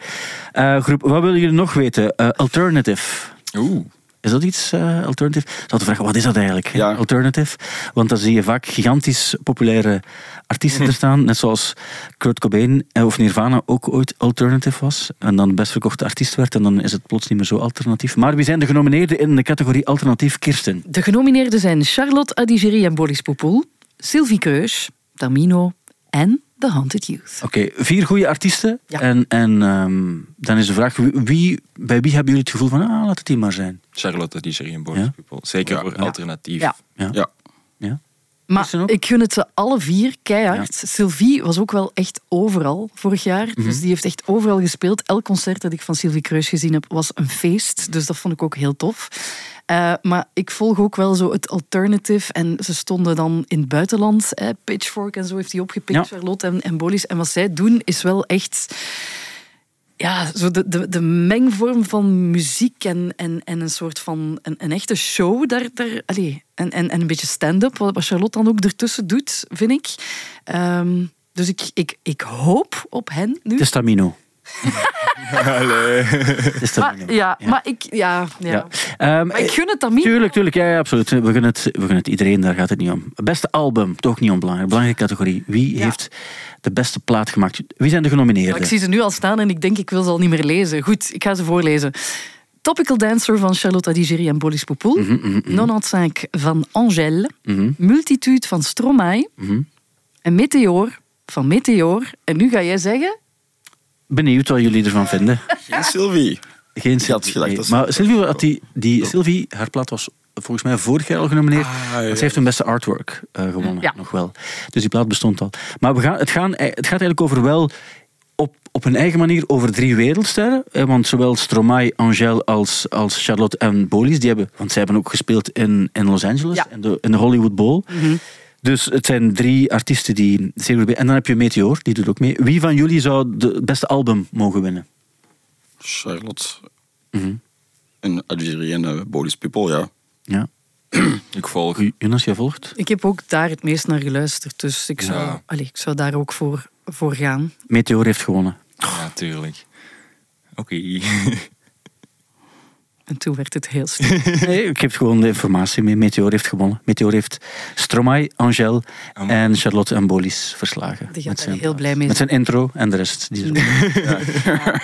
Eh groep, wat willen jullie nog weten? Eh, alternative. Oeh. Is dat iets, eh, alternative? Ik zou te vragen, wat is dat eigenlijk? Ja. Alternative. Want dan zie je vaak gigantisch populaire artiesten er staan. Net zoals Kurt Cobain of Nirvana ook ooit alternative was. En dan de best verkochte artiest werd. En dan is het plots niet meer zo alternatief. Maar wie zijn de genomineerden in de categorie alternatief Kirsten? De genomineerden zijn Charlotte Adigéry en Boris Popoul, Sylvie Kreus, Tamino en The Haunted Youth. Oké, vier goede artiesten. Ja. En, en ehm, dan is de vraag, wie, bij wie hebben jullie het gevoel van, ah, laat het die maar zijn? Charlotte Digerie en Boris Ja. Pupel. Zeker Ja. voor Ja. alternatief. Ja. Ja. Ja. ja. Maar ik gun het ze alle vier keihard. Sylvie was ook wel echt overal vorig jaar. Mhm. Dus die heeft echt overal gespeeld. Elk concert dat ik van Sylvie Kreus gezien heb, was een feest. Dus dat vond ik ook heel tof. Eh, maar ik volg ook wel zo het alternative. En ze stonden dan in het buitenland. Hè, Pitchfork en zo heeft hij opgepikt, Ja. Charlotte en, en Bolis. En wat zij doen is wel echt ja, zo de, de, de mengvorm van muziek en, en, en een soort van een, een echte show. Daar, daar, allee, en, en, en een beetje stand-up, wat Charlotte dan ook ertussen doet, vind ik. Ehm, dus ik, ik, ik hoop op hen nu. Het is Tamino. Allee. Maar, ja, maar ik, ja, ja. Ja. Ehm, Maar ik gun het Tamino. Tuurlijk, tuurlijk. Ja, ja, absoluut. We gunnen, het, we gunnen het iedereen, daar gaat het niet om. Beste album, toch niet onbelangrijk. Belangrijke categorie. Wie Ja. heeft de beste plaat gemaakt? Wie zijn de Ja, genomineerden? ik zie ze nu al staan en ik denk ik wil ze al niet meer lezen. Goed, ik ga ze voorlezen. Topical Dancer van Charlotte Adigéry en Boris Popoul. Mhm, 95 van Angèle. Mhm, Multitude van Stromae. mhm. En Meteor van Meteor. En nu ga jij zeggen... Benieuwd wat jullie ervan vinden. Geen Sylvie. Geen Sylvie. nee. ze- Maar Sylvie, had die, die, Sylvie, haar plaat was volgens mij vorig jaar al genomineerd. Ah, ja. Zij heeft een beste artwork eh, gewonnen, Ja. nog wel. Dus die plaat bestond al. Maar we gaan, het, gaan, het gaat eigenlijk over wel op, op hun eigen manier over drie wereldsterren. Eh, Want zowel Stromae, Angèle als, als Charlotte en Bolis, die hebben, want zij hebben ook gespeeld in, in Los Angeles, Ja. in, de, in de Hollywood Bowl. Dus het zijn drie artiesten die zeker bij. En dan heb je Meteor, die doet ook mee. Wie van jullie zou de- het beste album mogen winnen? Charlotte Mhm. en Algerie en uh, Bolis People, ja. Ja. Ik volg. Jonas, jij volgt? Ik heb ook daar het meest naar geluisterd. Dus ik zou, Ja. allee, ik zou daar ook voor, voor gaan. Meteor heeft gewonnen. Ja, tuurlijk. Oké. En toen werd het heel stil. Nee, ik geef gewoon de informatie mee. Meteor heeft gewonnen. Meteor heeft Stromae, Angèle Am- en Charlotte en Bolis verslagen. Die gaat Met daar zijn- heel blij mee Met zijn intro en de rest. Die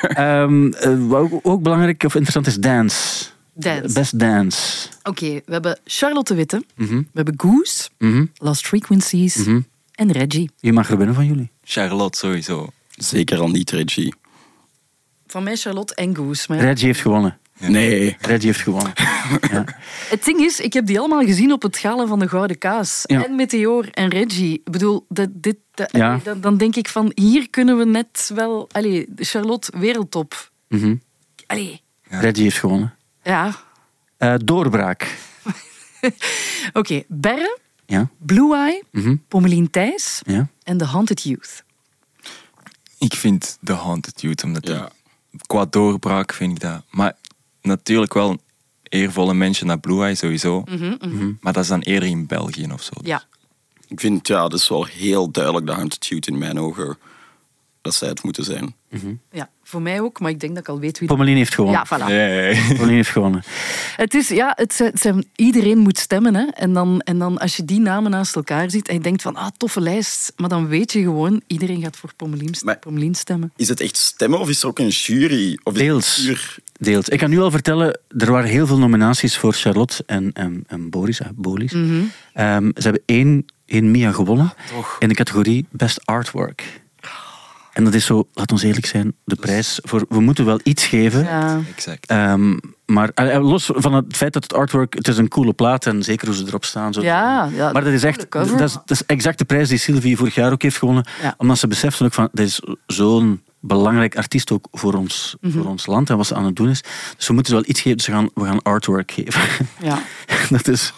Ehm, eh, wat ook, belangrijk of interessant is dance. Dance. Best dance. Oké, we hebben Charlotte Witte. Mhm, We hebben Goose, mhm, Lost Frequencies mhm. en Reggie. Wie mag er winnen van jullie? Charlotte sowieso. Zeker al niet Reggie. Van mij Charlotte en Goose. Maar. Reggie heeft gewonnen. Nee. Reggie heeft gewonnen. ja. Het ding is, ik heb die allemaal gezien op het gala van de Gouden Kaas. Ja. En Meteor en Reggie. Ik bedoel, dat, dit, dat- Ja. allee, dan, dan denk ik van, hier kunnen we net wel... Allee, Charlotte, wereldtop. Mhm. Allee, Ja. Reggie heeft gewonnen. ja. Eh, doorbraak. Oké, Berre, Ja. Blue Eye, Mhm. Pommelien Thijs ja. en The Haunted Youth. Ik vind The Haunted Youth, omdat die- qua doorbraak vind ik dat. Maar natuurlijk wel een eervolle mensen naar Blue Eye sowieso. Mhm. Maar dat is dan eerder in België of zo. Ja. Ik vind, ja, dat is wel heel duidelijk de Youth in mijn ogen. Dat zij het moeten zijn. ja, voor mij ook, maar ik denk dat ik al weet wie... Pommelien heeft gewonnen. Ja, voilà. Nee. Pommelien heeft gewonnen. Het is, ja, het zijn, het zijn- iedereen moet stemmen. Hè? En, dan, en dan als je die namen naast elkaar ziet en je denkt van, ah, toffe lijst. Maar dan weet je gewoon, iedereen gaat voor Pommelien, Maar- Pommelien stemmen. Is het echt stemmen of is er ook een jury? Of is het Deels. Deels. Ik kan nu al vertellen, er waren heel veel nominaties voor Charlotte en, en, en Boris. eh, Bolis. Ze hebben één, één Mia gewonnen toch. in de categorie Best Artwork. En dat is zo, laat ons eerlijk zijn, de prijs voor... We moeten wel iets geven. Ja. Exact. Ehm, maar eh, los van het feit dat het artwork, het is een coole plaat en zeker hoe ze erop staan. Zo. Ja, ja, maar dat is echt, dat is, dat is exact de prijs die Sylvie vorig jaar ook heeft gewonnen. Ja. Omdat ze beseften ook van, dit is zo'n belangrijk artiest ook voor ons, Mhm. voor ons land en wat ze aan het doen is. Dus we moeten ze wel iets geven, dus we gaan, we gaan artwork geven. Ja. dat is...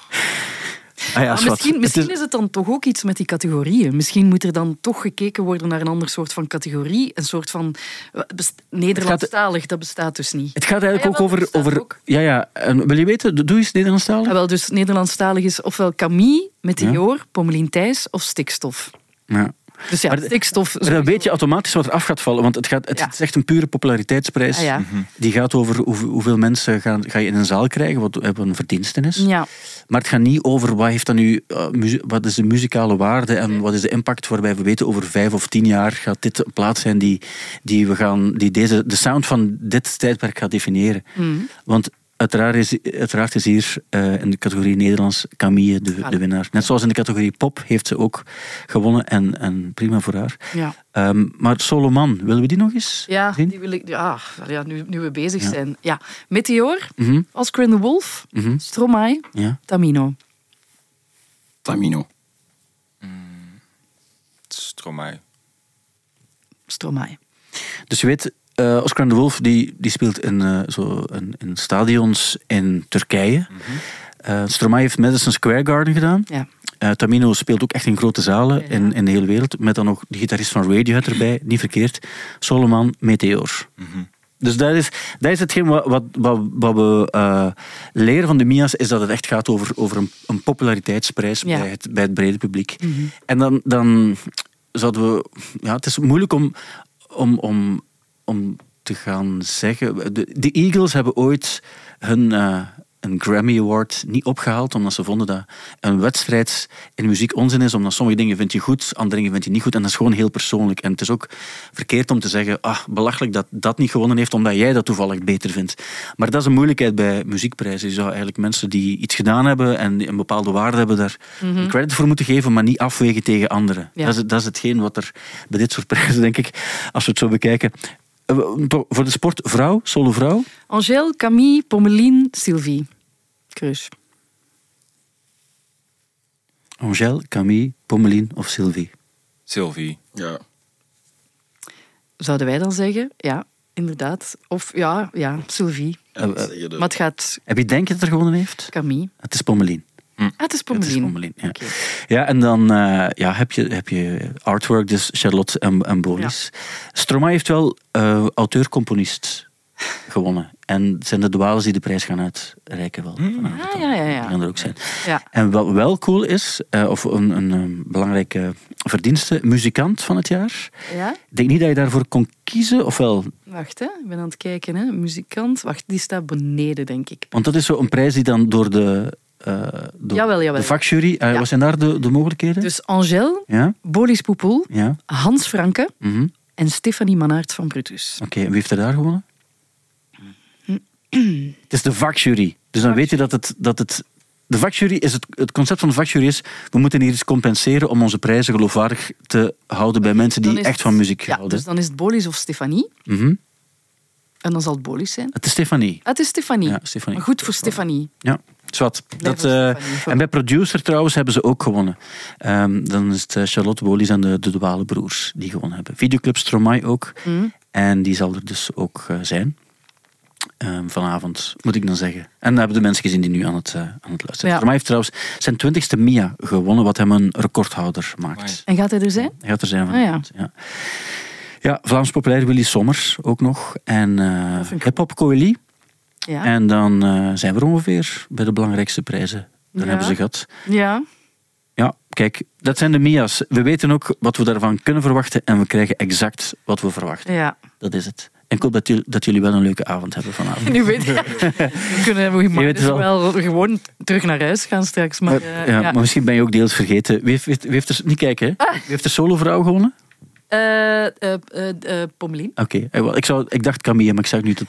Ah ja, misschien Het misschien is- is het dan toch ook iets met die categorieën. Misschien moet er dan toch gekeken worden naar een ander soort van categorie. Een soort van... eh, Nederlandstalig, dat bestaat dus niet. Het gaat eigenlijk Ah, ook over... over ook. Ja, ja. En wil je weten, doe eens Nederlandstalig? Ah, wel, dus Nederlandstalig is ofwel Camille, Meteor, Pommelien Thijs of Stikstof. Ja. Dus ja, Maar Stikstof... Maar dan weet je automatisch wat er af gaat vallen. Want het, gaat, het Ja. is echt een pure populariteitsprijs. Ah, ja. Die gaat over hoe- hoeveel mensen gaan, ga je in een zaal krijgen, wat hebben een verdienstenis. Ja. Maar het gaat niet over wat, heeft dan nu, eh, wat is de muzikale waarde en wat is de impact waarbij we weten over vijf of tien jaar gaat dit een plaats zijn die, die, we gaan, die deze, de sound van dit tijdperk gaat definiëren. Mm. Want uiteraard is, uiteraard is hier eh, in de categorie Nederlands Camille de, de winnaar. Net zoals in de categorie pop heeft ze ook gewonnen en, en prima voor haar. Ja. Ehm, maar Soloman, willen we die nog eens Ja, zien? die wil ik, ja, ja nu, nu we bezig Ja. zijn. Ja. Meteor, Mhm, Oscar and the Wolf, mhm, Stromae, ja. Tamino. Tamino. Stromae. Stromae. Dus je weet, eh, Oscar de Wolf die, die speelt in, eh, zo in, in stadions in Turkije. Eh, Stromae heeft Madison Square Garden gedaan. Ja. Tamino speelt ook echt in grote zalen Ja. in, in de hele wereld. Met dan ook de gitarist van Radiohead erbij, niet verkeerd. Solomon Meteor. Dus dat is, dat is hetgeen wat, wat, wat, wat we leren van de Mia's, is dat het echt gaat over, over een, een populariteitsprijs Ja. bij, het, bij het brede publiek. En dan, dan zouden we... Ja, het is moeilijk om, om, om, om te gaan zeggen... De, de Eagles hebben ooit hun... eh, een Grammy Award niet opgehaald, omdat ze vonden dat een wedstrijd in muziek onzin is, omdat sommige dingen vind je goed, andere dingen vind je niet goed, en dat is gewoon heel persoonlijk. En het is ook verkeerd om te zeggen, ah, belachelijk dat dat niet gewonnen heeft, omdat jij dat toevallig beter vindt. Maar dat is een moeilijkheid bij muziekprijzen. Je zou eigenlijk mensen die iets gedaan hebben en een bepaalde waarde hebben, daar een credit voor moeten geven, maar niet afwegen tegen anderen. Ja. Dat, is, dat is hetgeen wat er bij dit soort prijzen, denk ik, als we het zo bekijken... Eh, voor de sport, vrouw, solo vrouw? Angèle, Camille, Pommeline, Sylvie. Kruis. Angèle, Camille, Pommeline of Sylvie? Sylvie, ja. Zouden wij dan zeggen? Ja, inderdaad. Of ja, ja Sylvie. Maar het gaat... Heb je denk dat er gewonnen heeft? Camille. Het is Pommeline. Ah, het is Het is Pommelien. Ja. Ja, en dan eh, ja, heb, je, heb je artwork, dus Charlotte en, en Boris. Stromae heeft wel eh, auteur-componist gewonnen. En het zijn de dwales die de prijs gaan uitreiken wel. vanavond Ah, ja, ja, ja. Die gaan er ook zijn. Ja. En wat wel cool is, eh, of een, een, een belangrijke verdienste, muzikant van het jaar. ja? Ik denk niet dat je daarvoor kon kiezen, ofwel... Wacht, hè. ik ben aan het kijken. Hè. Muzikant. Wacht, die staat beneden, denk ik. Want dat is zo een prijs die dan door de, eh door Jawel, jawel. de vakjury... eh, Ja. Wat zijn daar de, de mogelijkheden? Dus Angèle, Ja? Boris Poepoel, Ja? Hans Franke Mhm. en Stefanie Manaert van Brutus. Oké, en wie heeft er daar gewonnen? het is de vakjury. Dus dan weet je dat het... Dat het de vakjury is het, het concept van de vakjury is, we moeten hier iets compenseren om onze prijzen geloofwaardig te houden bij mensen die echt van muziek Ja, houden. dus dan is het Boris of Stefanie. Mhm. En dan zal het Boris zijn. Het is Stefanie. Ah, het is Stefanie. Ja, Stefanie. Maar goed voor Stefanie. Ja, zwart. Dat, eh, en bij producer trouwens hebben ze ook gewonnen. Ehm, dan is het eh, Charlotte Bolis en de, de Dwale broers die gewonnen hebben. Videoclub Stromae ook. Mhm. En die zal er dus ook eh, zijn. Ehm, vanavond, moet ik dan zeggen. En dat hebben de mensen gezien die nu aan het, aan het luisteren zijn. Ja. Stromae heeft trouwens zijn twintigste Mia gewonnen, wat hem een recordhouder maakt. Amai. En gaat hij er zijn? Hij gaat er zijn Ah, ja. vanavond. ja. Ja, Vlaams populair Willy Sommers ook nog. En ik Hip-Hop Coeli. Ja. En dan eh, zijn we er ongeveer bij de belangrijkste prijzen. Dan Ja. hebben ze gehad. ja. Ja, kijk, dat zijn de Mia's. We weten ook wat we daarvan kunnen verwachten en we krijgen exact wat we verwachten. ja. Dat is het. En ik hoop dat jullie, dat jullie wel een leuke avond hebben vanavond. Nu weet je. We kunnen we Je dus wel. wel gewoon terug naar huis gaan straks. Maar, Maar, eh, ja, ja. maar misschien ben je ook deels vergeten. Wie heeft, wie heeft er, niet kijken, hè? Wie heeft de solo-vrouw gewonnen? Eh, eh, eh, Pommelien. Oké, ik, zou, ik dacht Camille, maar ik zag nu tot.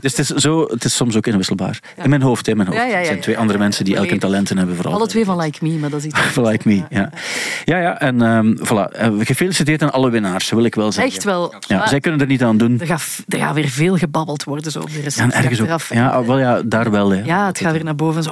dus het is, zo, het is soms ook inwisselbaar. In mijn hoofd, in mijn hoofd. Er zijn twee andere mensen die elk volledig. talenten hebben. Vooral. Alle twee van Like Me, maar dat is iets anders. Like me, ja. Ja, ja, en ehm, voilà. Gefeliciteerd aan alle winnaars, wil ik wel zeggen. Echt wel. Ja, zij kunnen er niet aan doen. er, gaat, er gaat weer veel gebabbeld worden zo op de recensie. Ja, wel, ja, daar wel. Hè. Ja, het gaat weer naar boven. Zo,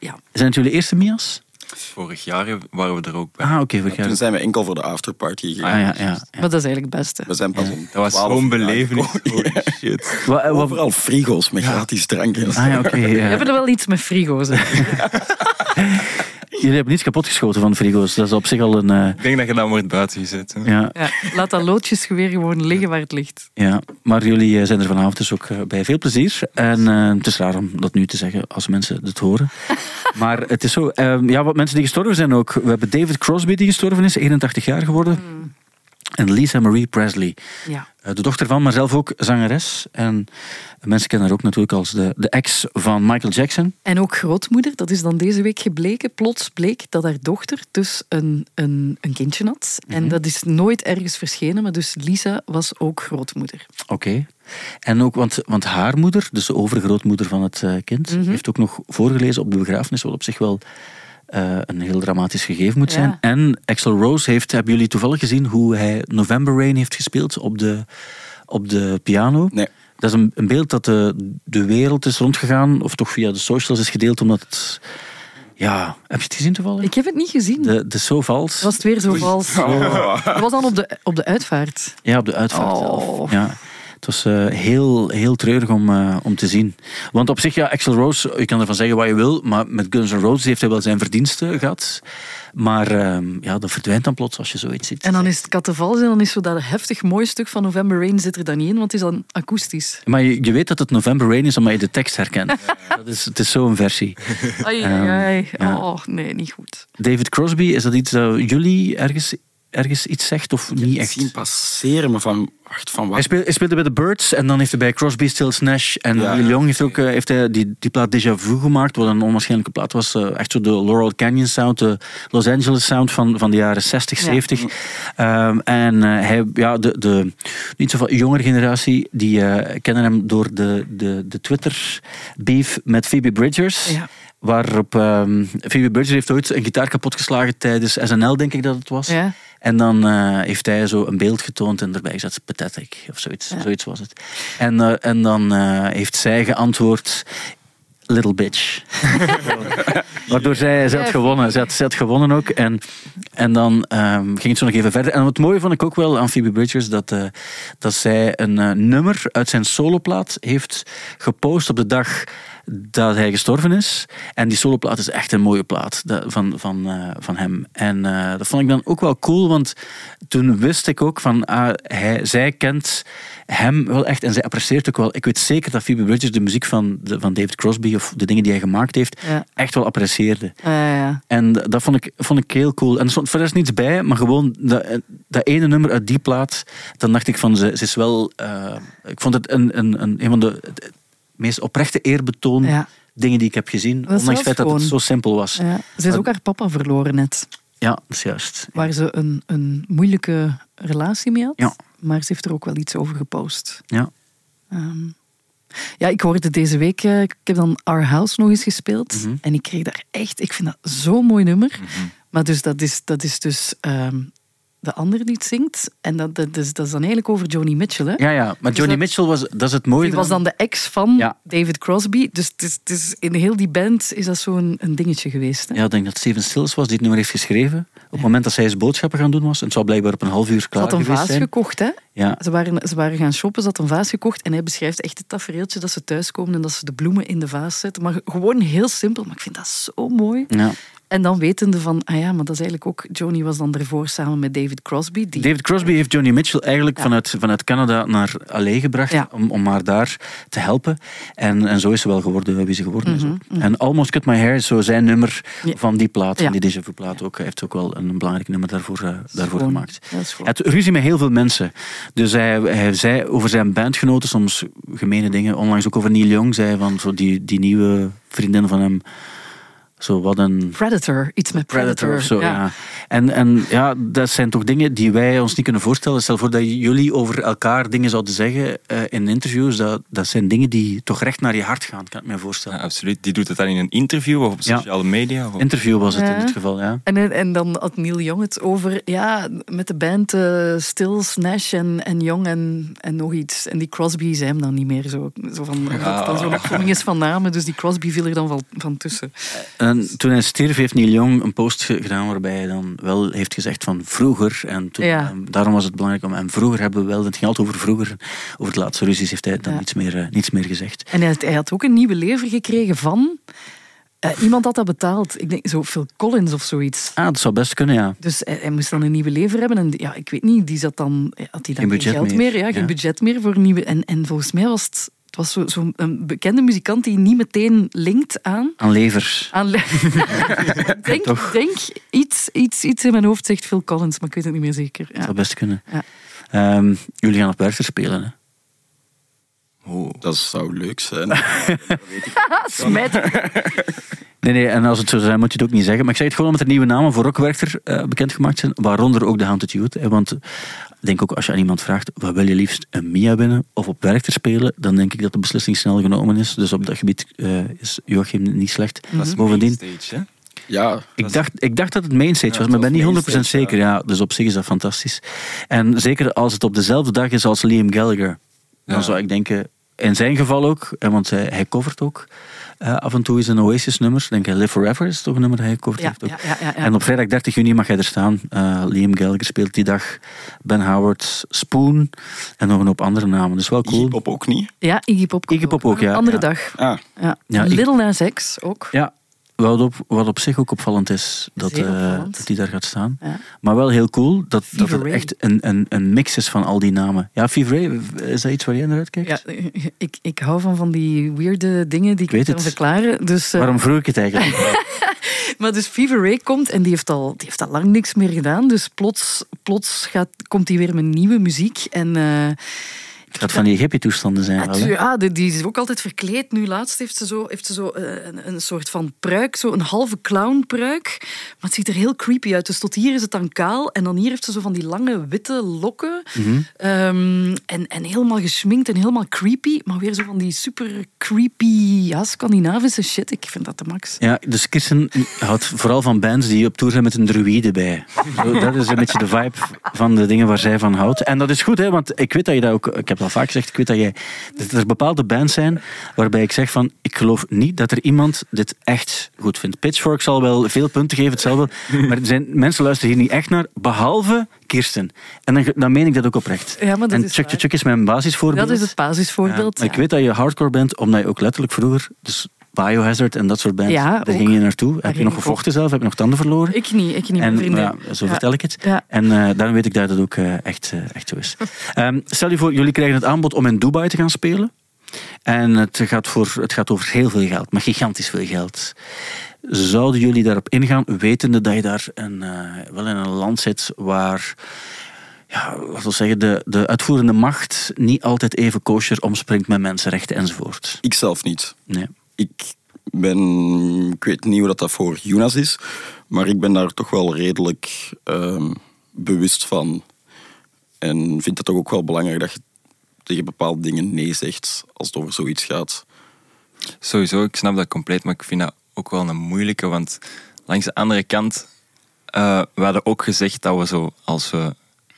ja. Zijn het jullie eerste Mia's? Vorig jaar waren we er ook bij. Ah, oké. vorig jaar. Toen zijn we enkel voor de afterparty gegaan. Ah, ja, ja, ja. Maar dat is eigenlijk het beste. We zijn pas om Dat was 12 zo'n uur belevenis. Holy shit. Eh, wat- Overal frigo's met gratis drank en zo. Ah ja, oké. ja. We hebben er wel iets met frigo's. Jullie hebben niets kapotgeschoten van de frigo's. Dat is op zich al een... eh, Ik denk dat je dat wordt buiten gezet. ja, Ja, laat dat loodjesgeweer gewoon liggen waar het ligt. ja, maar jullie eh, zijn er vanavond dus ook eh, bij veel plezier. En eh, het is raar om dat nu te zeggen als mensen het horen. Maar het is zo. eh, ja, wat mensen die gestorven zijn ook. We hebben David Crosby die gestorven is, 81 jaar geworden. En Lisa Marie Presley. Ja. Eh, De dochter van, maar zelf ook zangeres. En mensen kennen haar ook natuurlijk als de, de ex van Michael Jackson. En ook grootmoeder, dat is dan deze week gebleken. Plots bleek dat haar dochter dus een, een, een kindje had. En dat is nooit ergens verschenen, maar dus Lisa was ook grootmoeder. Oké. En ook, want, want haar moeder, dus de overgrootmoeder van het eh, kind, Mhm. heeft ook nog voorgelezen op de begrafenis, wat op zich wel eh, een heel dramatisch gegeven moet zijn. Ja. En Axel Rose heeft, hebben jullie toevallig gezien hoe hij November Rain heeft gespeeld op de, op de piano? Nee. Dat is een, een beeld dat de, de wereld is rondgegaan, of toch via de socials is gedeeld, omdat het... Ja, heb je het gezien toevallig? Ik heb het niet gezien. De, de zo vals. Was het weer zo vals? Dat was dan op de, op de uitvaart. Ja, op de uitvaart Oh. zelf. Ja. Het was eh, heel, heel treurig om, eh, om te zien. Want op zich, ja, Axel Rose, je kan ervan zeggen wat je wil, maar met Guns N' Roses heeft hij wel zijn verdiensten gehad. Maar ehm, ja, dat verdwijnt dan plots als je zoiets ziet. En dan is het kattenvals en dan is zo dat heftig mooi stuk van November Rain zit er dan niet in, want het is dan akoestisch. Maar je, je weet dat het November Rain is omdat je de tekst herkent. Dat is, het is zo'n versie. Ai, Ehm, ai, ai. ja. Oh, nee, niet goed. David Crosby, is dat iets dat jullie ergens, ergens iets zegt of niet echt? zien passeren, maar van, wacht, van wat? Hij speelde, hij speelde bij de Birds en dan heeft hij bij Crosby, Stills, Nash en Ja. Neil Young heeft, ook, eh, heeft hij die, die plaat Déjà Vu gemaakt, wat een onwaarschijnlijke plaat was. eh, echt zo de Laurel Canyon sound, de Los Angeles sound van, van de jaren 60, Ja. 70. Ehm, en eh, hij, ja, de, de niet zo van jongere generatie, die eh, kennen hem door de, de, de Twitter-beef met Phoebe Bridgers. Ja. Waarop ehm Phoebe Bridgers heeft ooit een gitaar kapotgeslagen tijdens SNL, denk ik dat het was. Ja. En dan eh, heeft hij zo een beeld getoond en erbij gezet, pathetic of zoiets. Ja. Zoiets was het. En, eh, en dan eh, heeft zij geantwoord, little bitch. Waardoor zij, zij had gewonnen. Zij had, zij had gewonnen ook. En, en dan ehm, ging het zo nog even verder. En wat mooie vond ik ook wel aan Phoebe Bridgers, dat, dat zij een nummer uit zijn soloplaat heeft gepost op de dag dat hij gestorven is. En die soloplaat is echt een mooie plaat van, van, eh, van hem. En eh, dat vond ik dan ook wel cool, want toen wist ik ook van, ah, hij, zij kent hem wel echt en zij apprecieert ook wel. Ik weet zeker dat Phoebe Bridgers de muziek van, de, van David Crosby of de dingen die hij gemaakt heeft, Ja. echt wel apprecieerde. Ja, ja. En dat vond ik, vond ik heel cool. En er stond verder niets bij, maar gewoon dat, dat ene nummer uit die plaat, dan dacht ik van, ze, ze is wel... eh, ik vond het een, een, een, een van de meest oprechte eerbetoon Ja. dingen die ik heb gezien. ondanks het feit dat het zo simpel was. Ja, Ja. Ze is ook haar papa verloren net. dat is juist. Waar ze een, een moeilijke relatie mee had. Ja. Maar ze heeft er ook wel iets over gepost. Ja. Ehm, ja, ik hoorde deze week, eh, ik heb dan Our House nog eens gespeeld. Mhm. En ik kreeg daar echt, ik vind dat zo'n mooi nummer. Maar dus dat is, dat is dus ehm, de ander die het zingt. En dat, dat, is, dat is dan eigenlijk over Joni Mitchell. Hè? Ja, ja, maar Dus Johnny dat- Mitchell was, dat is het mooie. Die was dan de ex van Ja. David Crosby. Dus het is, het is, in heel die band is dat zo'n een dingetje geweest. Hè? Ja, ik denk dat Steven Stills was die het nummer heeft geschreven. Op het moment dat zij eens boodschappen gaan doen was. En het zou blijkbaar op een half uur Ze klaar had een vaas zijn. gekocht, hè? Ja, Ze waren, ze waren gaan shoppen, ze had een vaas gekocht en hij beschrijft echt het tafereeltje dat ze thuiskomen en dat ze de bloemen in de vaas zetten. Maar gewoon heel simpel, maar ik vind dat zo mooi. ja. En dan wetende van, ah ja, maar dat is eigenlijk ook... Joni was dan ervoor samen met David Crosby. Die, David Crosby heeft Johnny Mitchell eigenlijk Ja. vanuit, vanuit Canada naar Allee gebracht Ja. om, om haar daar te helpen. En, en zo is ze wel geworden wie ze geworden is. ook. En Almost Cut My Hair is zo zijn nummer Mhm, Ja. van die plaat, van die Déjà Vu plaat ook. Hij heeft ook wel een belangrijk nummer daarvoor, eh, daarvoor Gewoon, gemaakt. had ruzie met heel veel mensen. Dus hij, hij zei over zijn bandgenoten soms gemene dingen. Onlangs ook over Neil Young. Zei van zo die, die nieuwe vriendin van hem. Zo wat een Predator, iets met Predator. Predator of zo, ja. En, en ja, dat zijn toch dingen die wij ons niet kunnen voorstellen. Stel voor dat jullie over elkaar dingen zouden zeggen eh, in interviews. Dat, dat zijn dingen die toch recht naar je hart gaan, kan ik me Ja, voorstellen. absoluut. Die doet het dan in een interview of op Ja. sociale media. Of Interview was het Ja. in dit geval, ja. En, en dan had Neil Young het over, ja, met de band eh, Stills, Nash en, en Young en, en nog iets. En die Crosby zei hem dan niet meer zo. zo van, Dat het dan zo'n opvoeding is van namen, dus die Crosby viel er dan van, van tussen. En toen hij stierf, heeft Neil Young een post ge- gedaan waarbij hij dan wel heeft gezegd van vroeger. En toen, Ja. en daarom was het belangrijk om. En vroeger hebben we wel, het ging altijd over vroeger. Over de laatste ruzies heeft hij dan Ja. niets, meer, eh, niets meer gezegd. En hij had, hij had ook een nieuwe lever gekregen van... eh, iemand had dat betaald. Ik denk zo Phil Collins of zoiets. Ah, dat zou best kunnen, ja. Dus hij, hij moest dan een nieuwe lever hebben. En ja, ik weet niet, die zat dan, had hij dan Geen geld meer. meer? Ja, geen Ja. budget meer voor een nieuwe. En, en volgens mij was het, het was zo'n zo een bekende muzikant die niet meteen linkt aan. Aan levers. aan le- ik denk, Toch? denk iets, iets, iets in mijn hoofd zegt Phil Collins, maar ik weet het niet meer zeker. Dat zou best kunnen. Ja. Ehm, jullie gaan op Werchter spelen, hè? Oh. Dat zou leuk zijn. Smijt. Nee, nee, en als het zo zou zijn, moet je het ook niet zeggen. Maar ik zeg het gewoon omdat er nieuwe namen voor Rockwerchter eh, bekendgemaakt zijn, waaronder ook de Haunted Youth. Hè, want denk ook als je aan iemand vraagt, wat wil je liefst, een Mia winnen of op Werchter spelen, dan denk ik dat de beslissing snel genomen is. Dus op dat gebied eh, is Joachim niet slecht. Dat is Bovendien, mainstage, hè? Ja, ik dacht, ik dacht dat het mainstage Ja, was, maar ik ben niet was 100% mainstage, zeker. Ja. dus op zich is dat fantastisch. En zeker als het op dezelfde dag is als Liam Gallagher, dan Ja. zou ik denken, in zijn geval ook, eh, want hij, hij covert ook eh, af en toe is een Oasis-nummer. Ik denk eh, Live Forever is toch een nummer dat hij Ja, heeft ook. ja, ja, ja, ja. En op vrijdag 30 juni mag hij er staan. Eh, Liam Gallagher speelt die dag. Ben Howard, Spoon en nog een hoop andere namen. Dus wel cool. Iggy Pop ook niet. Ja, Iggy Pop. Iggy Pop ook, ja, Een andere ja. dag. Ah, Ja. Ja, ik- Little Nas X ook. Ja, wat op, wat op zich ook opvallend is, dat, opvallend. dat die daar gaat staan. Ja. Maar wel heel cool dat, dat Ray. echt een, een, een mix is van al die namen. Ja, Fever Ray, is dat iets waar jij naar uitkijkt? Ja, ik, ik hou van van die weirde dingen die ik, kan verklaren. Dus, eh, Waarom vroeg ik het eigenlijk? Maar dus Fever Ray komt en die heeft al, die heeft al lang niks meer gedaan. Dus plots, plots gaat, komt hij weer met nieuwe muziek. En eh, Gaat van die hippie-toestanden zijn. wel, hè? ja, die, die is ook altijd verkleed. Nu laatst heeft ze zo, heeft ze zo eh, een, een soort van pruik, zo een halve clownpruik. Maar het ziet er heel creepy uit. Dus tot hier is het dan kaal. En dan hier heeft ze zo van die lange witte lokken. Mhm. Ehm, en, en helemaal geschminkt en helemaal creepy. Maar weer zo van die super creepy ja, Scandinavische shit. Ik vind dat de max. Ja, dus Kirsten houdt vooral van bands die op tour zijn met een druïde bij. Zo, dat is een beetje de vibe van de dingen waar zij van houdt. En dat is goed, hè, want ik weet dat je dat ook... Ik heb al vaak gezegd. Ik weet dat, jij, dat er bepaalde bands zijn waarbij ik zeg van, ik geloof niet dat er iemand dit echt goed vindt. Pitchfork zal wel veel punten geven, het zal wel, maar zijn, mensen luisteren hier niet echt naar, behalve Kirsten. En dan, dan meen ik dat ook oprecht. Ja, maar dat en is Chuck. Chuck is mijn basisvoorbeeld. Dat is het basisvoorbeeld. Ja, maar Ik weet dat je hardcore bent, omdat je ook letterlijk vroeger, dus Biohazard en dat soort bands, Ja, daar ook. ging je naartoe. Heb je nog gevochten zelf? Heb je nog tanden verloren? Ik niet, ik niet, mijn En ja, zo Ja. vertel ik het. Ja. En eh, daarom weet ik dat het ook eh, echt, eh, echt zo is. Ehm, stel je voor, jullie krijgen het aanbod om in Dubai te gaan spelen. En het gaat, voor, het gaat over heel veel geld, maar gigantisch veel geld. Zouden jullie daarop ingaan, wetende dat je daar een, eh, wel in een land zit waar ja, wat wil zeggen, de, de uitvoerende macht niet altijd even kosher omspringt met mensenrechten enzovoort? Ik zelf niet. Nee. Ik ben, ik weet niet hoe dat, dat voor Jonas is, maar ik ben daar toch wel redelijk ehm, bewust van. En vind het toch ook wel belangrijk dat je tegen bepaalde dingen nee zegt als het over zoiets gaat. Sowieso, ik snap dat compleet, maar ik vind dat ook wel een moeilijke. Want langs de andere kant, eh we hadden ook gezegd dat we zo, als we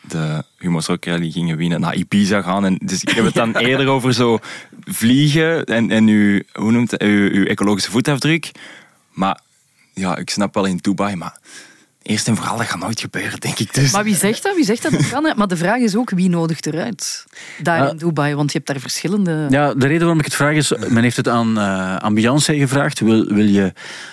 de Humo's Rock Rally gingen winnen, naar Ibiza gaan. En dus ik heb het dan eerder over zo vliegen en, en uw, hoe noemt het, uw, uw ecologische voetafdruk. Maar ja, ik snap wel in Dubai, maar eerst en vooral, dat gaat nooit gebeuren, denk ik. Dus. Maar wie zegt dat? Wie zegt dat dat kan? hè? Maar de vraag is ook, wie nodigt eruit? Daar Ja. in Dubai, want je hebt daar verschillende... Ja, de reden waarom ik het vraag is, men heeft het aan, eh aan Beyoncé gevraagd. Wil, wil je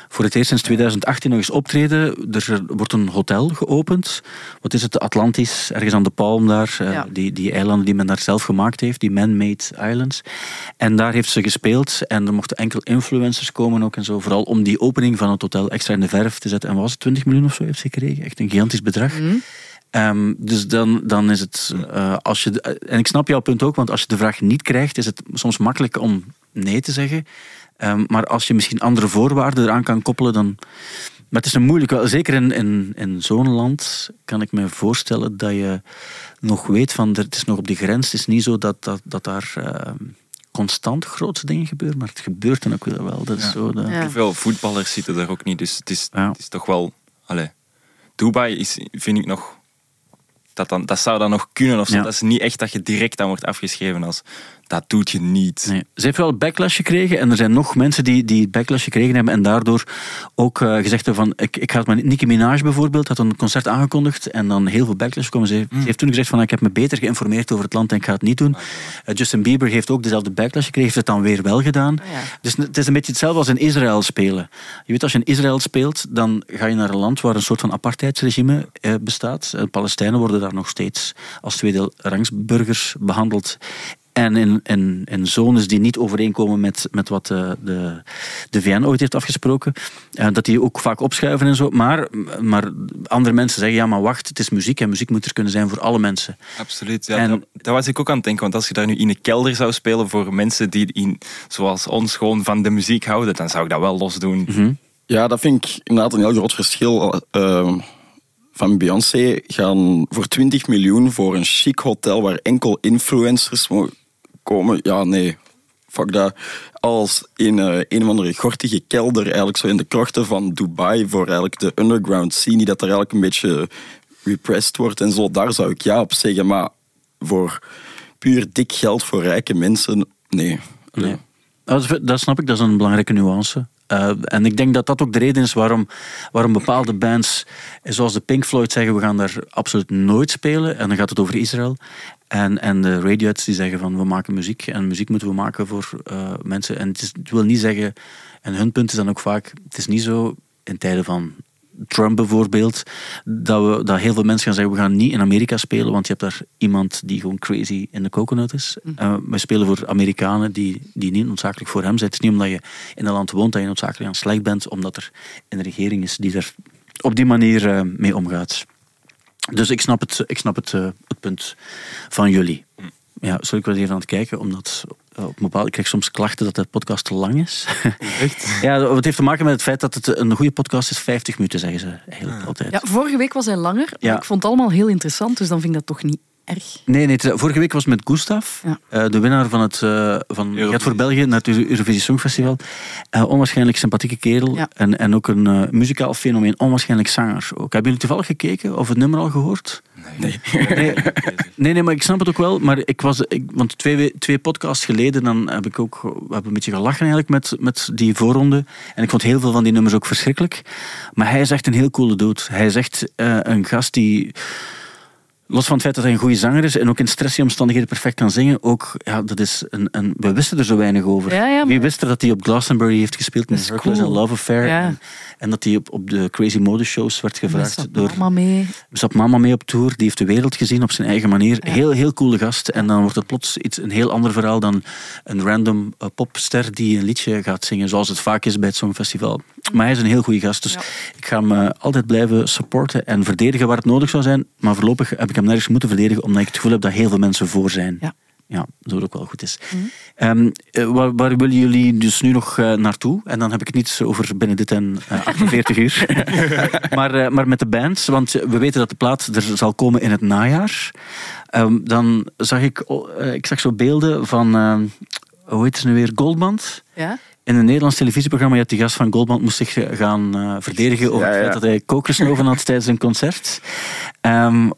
voor het eerst sinds 2018 nog eens optreden? Er wordt een hotel geopend. Wat is het? De Atlantis, ergens aan de Palm daar. eh, Ja. die, die eilanden die men daar zelf gemaakt heeft, die man-made islands. En daar heeft ze gespeeld. En er mochten enkel influencers komen ook en zo. Vooral om die opening van het hotel extra in de verf te zetten. En wat was het? 20 miljoen of zo heeft gekregen? Echt een gigantisch bedrag. Ehm, dus dan, dan is het, eh, als je, de- en ik snap jouw punt ook, want als je de vraag niet krijgt, is het soms makkelijk om nee te zeggen. Ehm, maar als je misschien andere voorwaarden eraan kan koppelen, dan. Maar het is een moeilijk, wel, zeker in, in, in zo'n land kan ik me voorstellen dat je nog weet van er- het is nog op de grens. Het is niet zo dat, dat, dat daar ehm, constant grootste dingen gebeuren, maar het gebeurt dan ook wel. wel. Dat is Ja. zo de, Ja. Veel voetballers zitten daar ook niet, dus het is, Ja. het is toch wel... Allee, Dubai is, vind ik nog... Dat, dan, dat zou dan nog kunnen of zo. Ja. Dat is niet echt dat je direct aan wordt afgeschreven als... Dat doet je niet. Nee. Ze heeft wel backlash gekregen en er zijn nog mensen die, die backlash gekregen hebben en daardoor ook eh, gezegd hebben van ik, ik ga het maar niet. Nicki Minaj bijvoorbeeld had een concert aangekondigd en dan heel veel backlash komen. Ze, Mm. ze heeft toen gezegd van ik heb me beter geïnformeerd over het land en ik ga het niet doen. Eh, Justin Bieber heeft ook dezelfde backlash gekregen, heeft het dan weer wel gedaan. Ah, ja. Dus het is een beetje hetzelfde als in Israël spelen. Je weet als je in Israël speelt, dan ga je naar een land waar een soort van apartheidsregime eh, bestaat. Palestijnen worden daar nog steeds als tweede rangsburgers behandeld. En in, in, in zones die niet overeenkomen met, met wat de, de, de VN ooit heeft afgesproken, eh, dat die ook vaak opschuiven en zo. Maar, maar andere mensen zeggen, ja maar wacht, het is muziek en muziek moet er kunnen zijn voor alle mensen. Absoluut. Ja, En- dat, dat was ik ook aan het denken. Want als je daar nu in een kelder zou spelen voor mensen die in, zoals ons gewoon van de muziek houden, dan zou ik dat wel los doen. Mhm. Ja, dat vind ik inderdaad een heel groot verschil. Eh, van Beyoncé gaan voor 20 miljoen voor een chic hotel waar enkel influencers mogen komen. Ja, nee. Fuck dat. Als in eh, een of andere gortige kelder, eigenlijk zo in de krochten van Dubai, voor eigenlijk de underground scene, dat er eigenlijk een beetje repressed wordt en zo, daar zou ik ja op zeggen. Maar voor puur dik geld voor rijke mensen, nee. Nee. Dat, snap ik, dat is een belangrijke nuance. Eh, en ik denk dat dat ook de reden is waarom, waarom bepaalde bands, zoals de Pink Floyd, zeggen we gaan daar absoluut nooit spelen. En dan gaat het over Israël. En, en de Radioheads die zeggen van we maken muziek en muziek moeten we maken voor eh, mensen. En het, is, het wil niet zeggen, en hun punt is dan ook vaak, het is niet zo in tijden van Trump bijvoorbeeld, dat, we, dat heel veel mensen gaan zeggen we gaan niet in Amerika spelen, want je hebt daar iemand die gewoon crazy in de coconut is. Eh, we spelen voor Amerikanen die, die niet noodzakelijk voor hem zijn. Het is niet omdat je in een land woont dat je noodzakelijk aan slecht bent, omdat er een regering is die er op die manier eh, mee omgaat. Dus ik snap het, ik snap het, eh, het punt van jullie. Ja, sorry, ik was even aan het kijken, omdat eh, op een bepaald, ik krijg soms klachten dat de podcast te lang is. Echt? ja, het heeft te maken met het feit dat het een goede podcast is. 50 minuten, zeggen ze eigenlijk altijd. Ja, vorige week was hij langer, maar Ja. ik vond het allemaal heel interessant, dus dan vind ik dat toch niet erg. Nee, nee, het- vorige week was met Gustav, Ja. eh, de winnaar van het eh, van. Gaat voor België naar het Euro- Eurovisie Songfestival. Eh, onwaarschijnlijk sympathieke kerel Ja. en, en ook een eh, muzikaal fenomeen, onwaarschijnlijk zanger ook. Hebben jullie toevallig gekeken of het nummer al gehoord? Nee. Nee, nee, nee, maar ik snap het ook wel. Maar ik was, ik, want twee, we- twee podcasts geleden dan heb ik ook we hebben een beetje gelachen eigenlijk met, met die voorronde. En ik vond heel veel van die nummers ook verschrikkelijk. Maar hij is echt een heel coole dude. Hij is echt eh, een gast die... Los van het feit dat hij een goede zanger is en ook in stressige omstandigheden perfect kan zingen, ook, ja, dat is een, een, we wisten er zo weinig over. Ja, ja, maar- Wie wist er dat hij op Glastonbury heeft gespeeld met Hercules cool. en Love Affair? Ja. En, en dat hij op, op de Crazy Mode shows werd gevraagd zat door mama mee. zat mama mee op tour, die heeft de wereld gezien op zijn eigen manier. Heel, heel coole gast. En dan wordt het plots iets, een heel ander verhaal dan een random eh, popster die een liedje gaat zingen, zoals het vaak is bij het Songfestival. Maar hij is een heel goede gast, dus Ja. ik ga hem eh, altijd blijven supporten en verdedigen waar het nodig zou zijn. Maar voorlopig heb ik hem nergens moeten verdedigen, omdat ik het gevoel heb dat heel veel mensen voor zijn. Ja. Ja, dat het ook wel goed is. Ehm, eh, waar, waar willen jullie dus nu nog eh, naartoe? En dan heb ik het niet over binnen dit en eh, 48 uur. maar, eh, maar met de bands, want we weten dat de plaat er zal komen in het najaar. Ehm, dan zag ik, eh, ik zag zo beelden van, ehm, hoe heet ze nu weer, Goldband. Ja? In een Nederlands televisieprogramma had die gast van Goldband moest zich eh, gaan eh, verdedigen over Ja, het feit dat hij kook gesnoven had tijdens een concert. Ehm, maar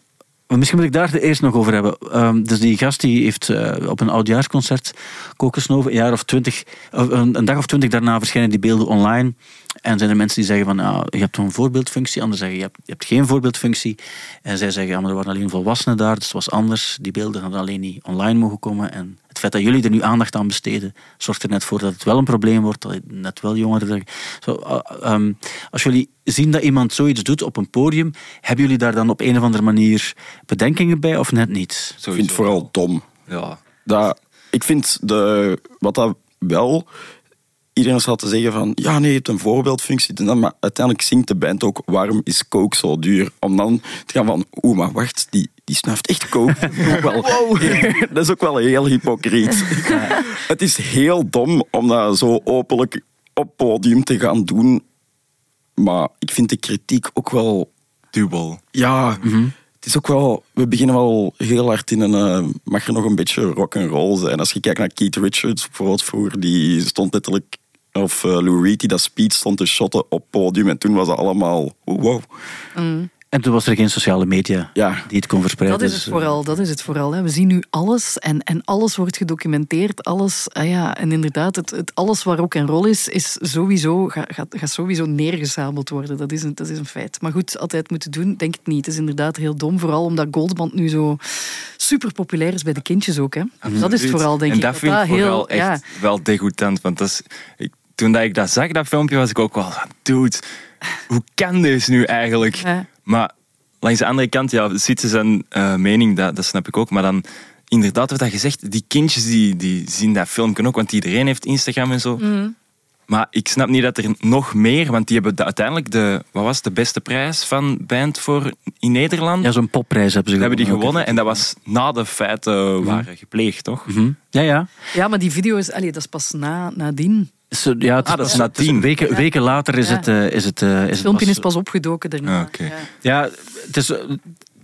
misschien moet ik daar het eerst nog over hebben. Ehm, dus die gast die heeft eh, op een oudjaarsconcert kook gesnoven. Een jaar of twintig, een, een dag of twintig daarna verschijnen die beelden online. En zijn er mensen die zeggen van, nou, je hebt een voorbeeldfunctie. Anderen zeggen, je hebt, je hebt geen voorbeeldfunctie. En zij zeggen, ja, maar er waren alleen volwassenen daar, dus het was anders. Die beelden hadden alleen niet online mogen komen. En het feit dat jullie er nu aandacht aan besteden, zorgt er net voor dat het wel een probleem wordt, dat het net wel jongeren... Zo, eh, ehm, als jullie zien dat iemand zoiets doet op een podium, hebben jullie daar dan op een of andere manier bedenkingen bij of net niet? Ik vind het vooral dom. Ja. Dat, ik vind de, wat dat wel. Iedereen zal te zeggen van ja, nee, je hebt een voorbeeldfunctie. Maar uiteindelijk zingt de band ook waarom is coke zo duur? Om dan te gaan van oeh, maar wacht, die, die snuift echt coke. Ook wel, dat is ook wel heel hypocriet. Het is heel dom om dat zo openlijk op podium te gaan doen. Maar ik vind de kritiek ook wel Dubbel. ja, het is ook wel... We beginnen wel heel hard in een... eh, mag er nog een beetje rock and roll zijn. Als je kijkt naar Keith Richards bijvoorbeeld vroeger, die stond letterlijk... Of eh, Lou Reed, die dat speed stond te shotten op podium. En toen was het allemaal... oeh, wow. En toen was er geen sociale media Ja. die het kon verspreiden. Dat is het dus, eh, vooral. Dat is het vooral hè. We zien nu alles en, en alles wordt gedocumenteerd. Alles, ah ja, en inderdaad, het, het, alles waar ook een rol is, is sowieso, gaat, gaat, sowieso neergezabeld worden. Dat is, een, dat is een feit. Maar goed, altijd moeten doen, denk ik niet. Het is inderdaad heel dom, vooral omdat Goldband nu zo super populair is bij de kindjes ook. Hè. Dat is het vooral, denk en ik. dat vind ik heel, vooral echt ja, wel degoutant. Want dat is, ik, toen dat ik dat zag, dat filmpje, was ik ook wel dude, hoe kan dit nu eigenlijk? Ja. Maar langs de andere kant, ja, ziet ze zijn eh, mening, dat, dat snap ik ook. Maar dan, inderdaad, wat dat gezegd, die kindjes die, die zien dat filmpje ook, want iedereen heeft Instagram en zo. Mhm. Maar ik snap niet dat er nog meer, want die hebben de- uiteindelijk de, wat was de beste prijs van band voor in Nederland. Ja, zo'n popprijs hebben ze hebben die gewonnen en dat was na de feiten waren gepleegd, toch? Mhm. Ja, ja. ja, maar die video is, allee, dat is pas na, nadien. Zo, ja het, Ah, dat is na tien. Weken, weken later is Ja. het, eh, is het, eh, is Het filmpje pas- is pas opgedoken daarna. Ah, oké. Ja. Ja, het is...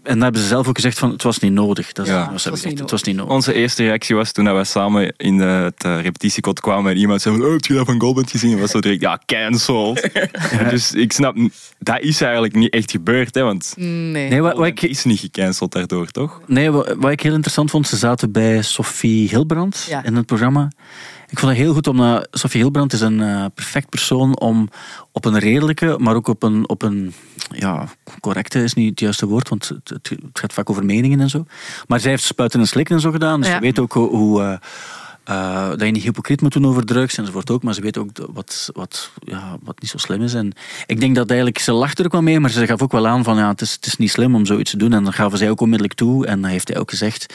En dat hebben ze zelf ook gezegd van het was niet nodig. Dat Ja. was Het was gezegd, niet het was niet nodig. Onze eerste reactie was toen we samen in de, het eh, repetitiekot kwamen en iemand zei van, oh, heb je dat van Goldband gezien? En was zo direct, ja, cancelled. Dus ik snap, dat is eigenlijk niet echt gebeurd, hè, want Nee. Nee, wat, wat ik ik, is niet gecanceld daardoor, toch? nee wat, wat ik heel interessant vond, ze zaten bij Sophie Hilbrand Ja. in het programma. Ik vond het heel goed, omdat Sophie Hilbrand is een eh, perfect persoon om op een redelijke, maar ook op een, op een ja, correcte is niet het juiste woord, want het, gaat vaak over meningen en zo. Maar zij heeft spuiten en slikken en zo gedaan, dus Ja. ze weet ook hoe... hoe eh, dat je niet hypocriet moet doen over drugs enzovoort ook, maar ze weet ook wat, wat, ja, wat niet zo slim is. En ik denk dat eigenlijk, ze lacht er ook wel mee, maar ze gaf ook wel aan van ja, het is, het is niet slim om zoiets te doen. En dan gaven zij ook onmiddellijk toe en dat heeft hij ook gezegd.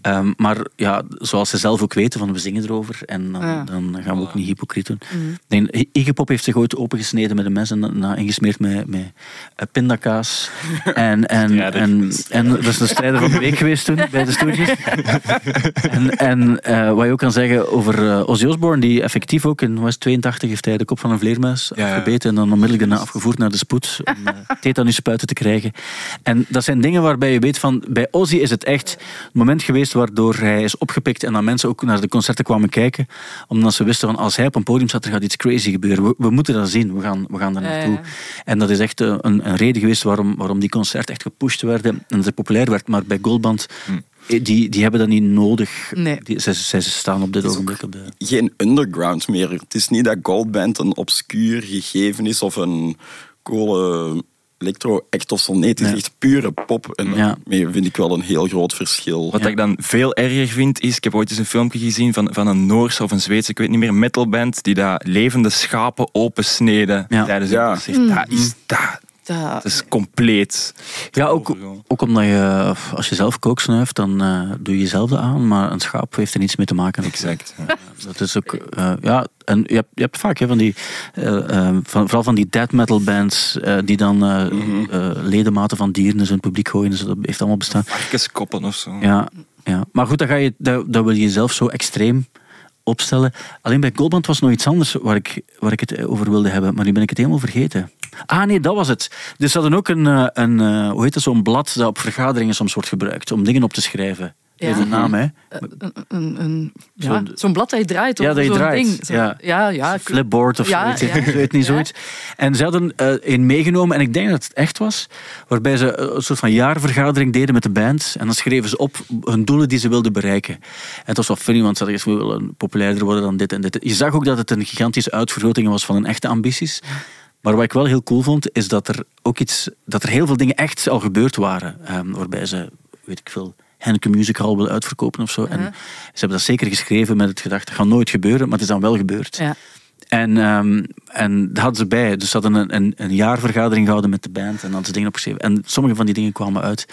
Ehm, maar ja, zoals ze zelf ook weten, van we zingen erover en dan, Ja. dan gaan we ook niet hypocriet doen. Ik denk, Iggy Pop heeft zich ooit opengesneden met een mes en na, ingesmeerd met, met eh, pindakaas. En, en, en, en dat is de strijder van de week geweest toen, bij de stoertjes. en en eh, wat je ook kan zeggen, over eh, Ozzy Osbourne, die effectief ook in was 82 heeft hij de kop van een vleermuis Ja, afgebeten en dan onmiddellijk daarna afgevoerd naar de spoed om uh, tetanusspuiten te krijgen. En dat zijn dingen waarbij je weet van, bij Ozzy is het echt het moment geweest waardoor hij is opgepikt en dan mensen ook naar de concerten kwamen kijken, omdat ze wisten van, als hij op een podium staat, er gaat iets crazy gebeuren. We, we moeten dat zien, we gaan, we gaan daar naartoe. ja. En dat is echt eh, een, een reden geweest waarom, waarom die concerten echt gepusht werden en dat het populair werd. Maar bij Goldband, eh, die, die hebben dat niet nodig. Nee. Die, zij, zij staan op dit ogenblik op de... Geen underground meer. Het is niet dat Goldband een obscuur gegeven is of een coole electro-act of zo. Nee, het is echt pure pop. En Ja. daarmee vind ik wel een heel groot verschil. Wat ik dan veel erger vind, is... Ik heb ooit eens een filmpje gezien van, van een Noorse of een Zweedse, ik weet niet meer, metalband, die daar levende schapen opensneden Ja. tijdens Ja. een concert. Dat is, dat, Dat- dat is compleet... Ja, ook, ook omdat je, als je zelf kook snuift, dan eh, doe je jezelf dat aan, maar een schaap heeft er niets mee te maken. Exact. ja. Dat is ook, eh, ja, en je hebt, je hebt vaak hè, van die, eh, van, vooral van die death metal bands, eh, die dan eh, eh, ledematen van dieren in zijn publiek gooien, dus dat heeft allemaal bestaan. Varkenskoppen of zo. Ja, ja. maar goed, dan ga je, dat, dat wil je zelf zo extreem opstellen. Alleen bij Goldband was nog iets anders waar ik, waar ik het over wilde hebben, maar nu ben ik het helemaal vergeten. Ah nee, dat was het. Dus ze hadden ook een, eh, een eh, hoe heet het, zo'n blad dat op vergaderingen soms wordt gebruikt om dingen op te schrijven. Ja. Ja. de naam, hè? een, een, een, ja, Zo'n- zo'n blad dat je draait. Ja, of dat je zo'n draait. Ding. Zo- Ja. ja, ja. Flipboard of Ja, zoiets. ja. Ik weet niet Ja. zoiets. En ze hadden eh een meegenomen, en ik denk dat het echt was, waarbij ze een soort van jaarvergadering deden met de band. En dan schreven ze op hun doelen die ze wilden bereiken. En het was wel funny, want ze hadden gezegd, we willen populairder worden dan dit en dit. Je zag ook dat het een gigantische uitvergroting was van hun echte ambities. Maar wat ik wel heel cool vond, is dat er ook iets, dat er heel veel dingen echt al gebeurd waren. ehm, waarbij ze, weet ik veel, Henneke Music Hall willen uitverkopen of zo. En ze hebben dat zeker geschreven met het gedachte, dat gaat nooit gebeuren, maar het is dan wel gebeurd. Ja. En, ehm, en dat hadden ze bij. Dus ze hadden een, een, een jaarvergadering gehouden met de band en hadden ze dingen opgeschreven. En sommige van die dingen kwamen uit.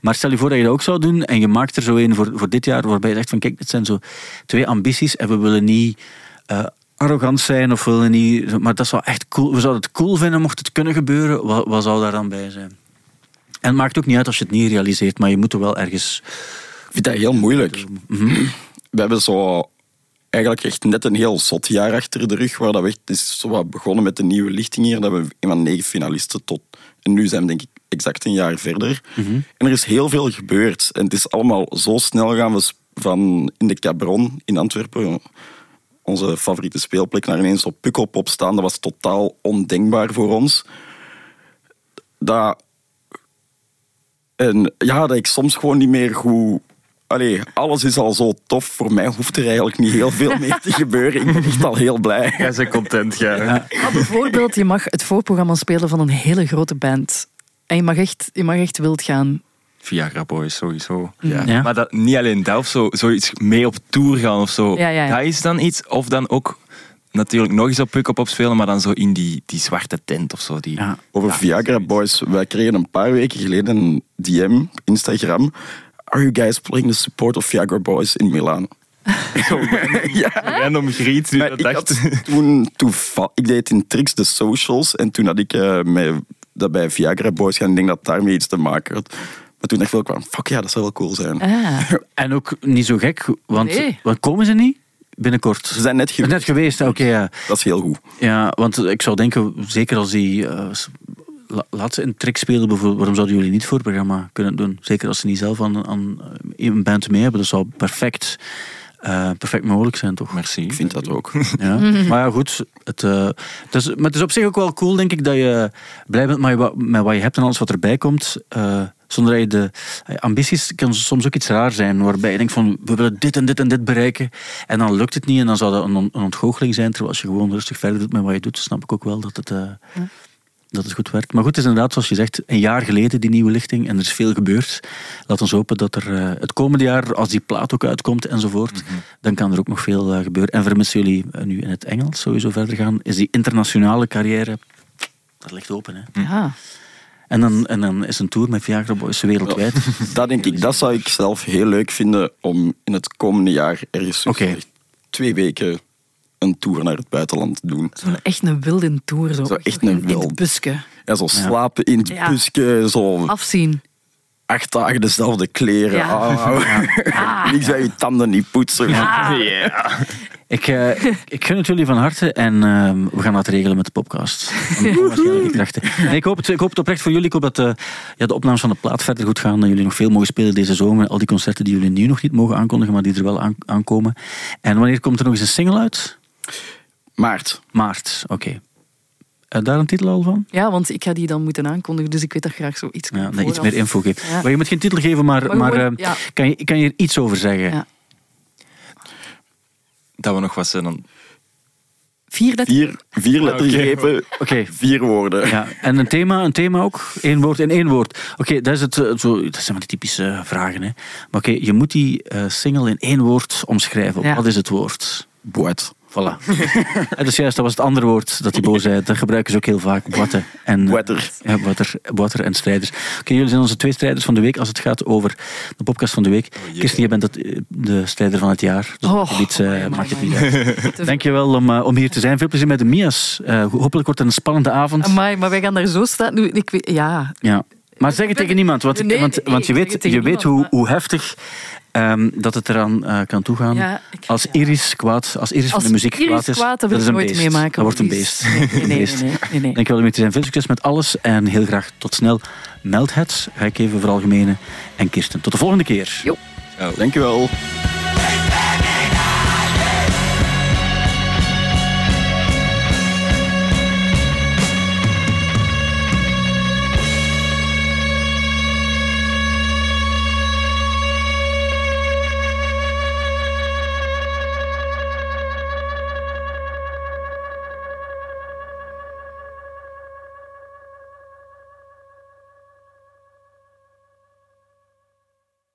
Maar stel je voor dat je dat ook zou doen en je maakt er zo een voor, voor dit jaar waarbij je zegt van kijk, dit zijn zo twee ambities en we willen niet eh, arrogant zijn of willen niet... Maar dat zou echt cool... We zouden het cool vinden mocht het kunnen gebeuren. Wat, wat zou daar dan bij zijn? En het maakt ook niet uit als je het niet realiseert, maar je moet er wel ergens... Ik vind dat heel moeilijk. We hebben zo eigenlijk echt net een heel zot jaar achter de rug, waar dat we echt, is zo wat begonnen met de nieuwe lichting hier. Dat we van negen finalisten tot... En nu zijn we denk ik exact een jaar verder. En er is heel veel gebeurd. En het is allemaal zo snel gaan we van in de Cabron in Antwerpen, onze favoriete speelplek, naar ineens op Pukkelpop staan. Dat was totaal ondenkbaar voor ons. Dat en ja, dat ik soms gewoon niet meer goed... Allee, alles is al zo tof. Voor mij hoeft er eigenlijk niet heel veel meer te gebeuren. Ik ben echt al heel blij. Jij bent content, ja. Maar bijvoorbeeld, je mag het voorprogramma spelen van een hele grote band. En je mag echt, je mag echt wild gaan. Viagra Boys, sowieso. Ja. Ja. Maar dat, niet alleen dat, of zo, zoiets mee op tour gaan of zo. Ja, ja, ja. Dat is dan iets. Of dan ook natuurlijk nog eens op Pukkelpop spelen, maar dan zo in die, die zwarte tent of zo. Die, Ja. Over Viagra Boys. Wij kregen een paar weken geleden een DM op Instagram. Are you guys playing the support of Viagra Boys in Milaan? ja. Random griet. dat ik dacht- had toen, toeva- ik deed in Tricks de socials en toen had ik eh, met, dat bij Viagra Boys gaan. Ik denk dat daarmee iets te maken had. Maar toen dacht ik wel, fuck ja, dat zou wel cool zijn. Ah, En ook niet zo gek, want, Nee. komen ze niet? Binnenkort. Ze zijn net geweest. Net geweest, oké. ja. Dat is heel goed. ja, want ik zou denken, zeker als die... eh, s- la- laat ze een trick spelen, bijvoorbeeld. Waarom zouden jullie niet voor het programma kunnen doen? Zeker als ze niet zelf aan, aan eh, een band mee hebben. Dat zou perfect, eh, perfect mogelijk zijn, toch? Merci. Ik vind dat ook. Ja. Maar ja, goed. Het, eh, het is, maar het is op zich ook wel cool, denk ik, dat je blij bent met, wa- met wat je hebt en alles wat erbij komt. eh, zonder dat je de eh, ambities kan soms ook iets raar zijn, waarbij je denkt van we willen dit en dit en dit bereiken en dan lukt het niet en dan zou dat een, on- een ontgoocheling zijn, terwijl als je gewoon rustig verder doet met wat je doet, snap ik ook wel dat het, eh, dat het goed werkt. Maar goed, het is inderdaad, zoals je zegt, een jaar geleden die nieuwe lichting en er is veel gebeurd. Laat ons hopen dat er eh, het komende jaar, als die plaat ook uitkomt enzovoort, dan kan er ook nog veel gebeuren. En vermits jullie nu in het Engels sowieso verder gaan, is die internationale carrière, dat ligt open. Hè? ja. En, dan, en dan is een tour met Viagra Boys wereldwijd. Dat denk ik, dat zou ik zelf heel leuk vinden om in het komende jaar ergens zo Oké. echt twee weken een tour naar het buitenland te doen. Zo'n echt een wilde tour. Zo, Zo echt in- een In wild. het busje. Ja, zo slapen in het Ja. busje, zo Afzien. Acht dagen dezelfde kleren. Ja. Oh, Niks bij je tanden niet poetsen. Ik, eh, ik gun het jullie van harte en ehm, we gaan dat regelen met de podcast. Nee, ik, hoop het, ik hoop het oprecht voor jullie. Ik hoop dat eh, ja, de opnames van de plaat verder goed gaan. Dat jullie nog veel mogen spelen deze zomer. Al die concerten die jullie nu nog niet mogen aankondigen, maar die er wel aan, aankomen. En wanneer komt er nog eens een single uit? Maart. Maart, oké. Eh, daar een titel al van? Ja, want ik ga die dan moeten aankondigen, dus ik weet dat graag zo iets Ja, dat iets meer info geeft. Ja. Maar je moet geen titel geven, maar, Maar eh, ja. kan, je, kan je er iets over zeggen? Ja. Dat we nog wat zijn dan. Vier letters. Vier, vier lettergrepen, Oké. vier woorden. Ja, en een thema, een thema ook? Eén woord in één woord. Oké, dat, is het, eh, zo, dat zijn maar die typische eh, vragen. Hè. Maar oké, je moet die eh, single in één woord omschrijven. Ja. Wat is het woord? Boet. Voilà. Eh, dus juist, dat was het andere woord dat die boos zei. Dat gebruiken ze ook heel vaak. Boetten. En, eh, Boetter. Ja, en strijders. Oké, jullie zijn onze twee strijders van de week als het gaat over de podcast van de week. Kirsten, je bent het, eh, de strijder van het jaar. Dus Oh, maakt het niet, eh, maakt het niet uit. Dankjewel om, eh, om hier te zijn. Veel plezier met de Mia's. Eh, hopelijk wordt het een spannende avond. Amai, maar wij gaan daar zo staan. Nu, Ik weet, ja, Ja. Maar zeg het tegen niemand, want, Nee, want, nee, want je weet, je weet hoe, niemand, hoe heftig ehm, dat het eraan eh, kan toegaan. Ja, als ja. Iris kwaad, als Iris van de muziek Iris kwaad is, kwaad, dat wil is een nooit beest. meemaken, Dat wordt een beest. nee, Een nee, beest. nee. Dankjewel zijn. Veel succes met alles en heel graag tot snel. Meld het, ga ik even voor algemene. En Kirsten, tot de volgende keer. Jo. Oh. Dankjewel.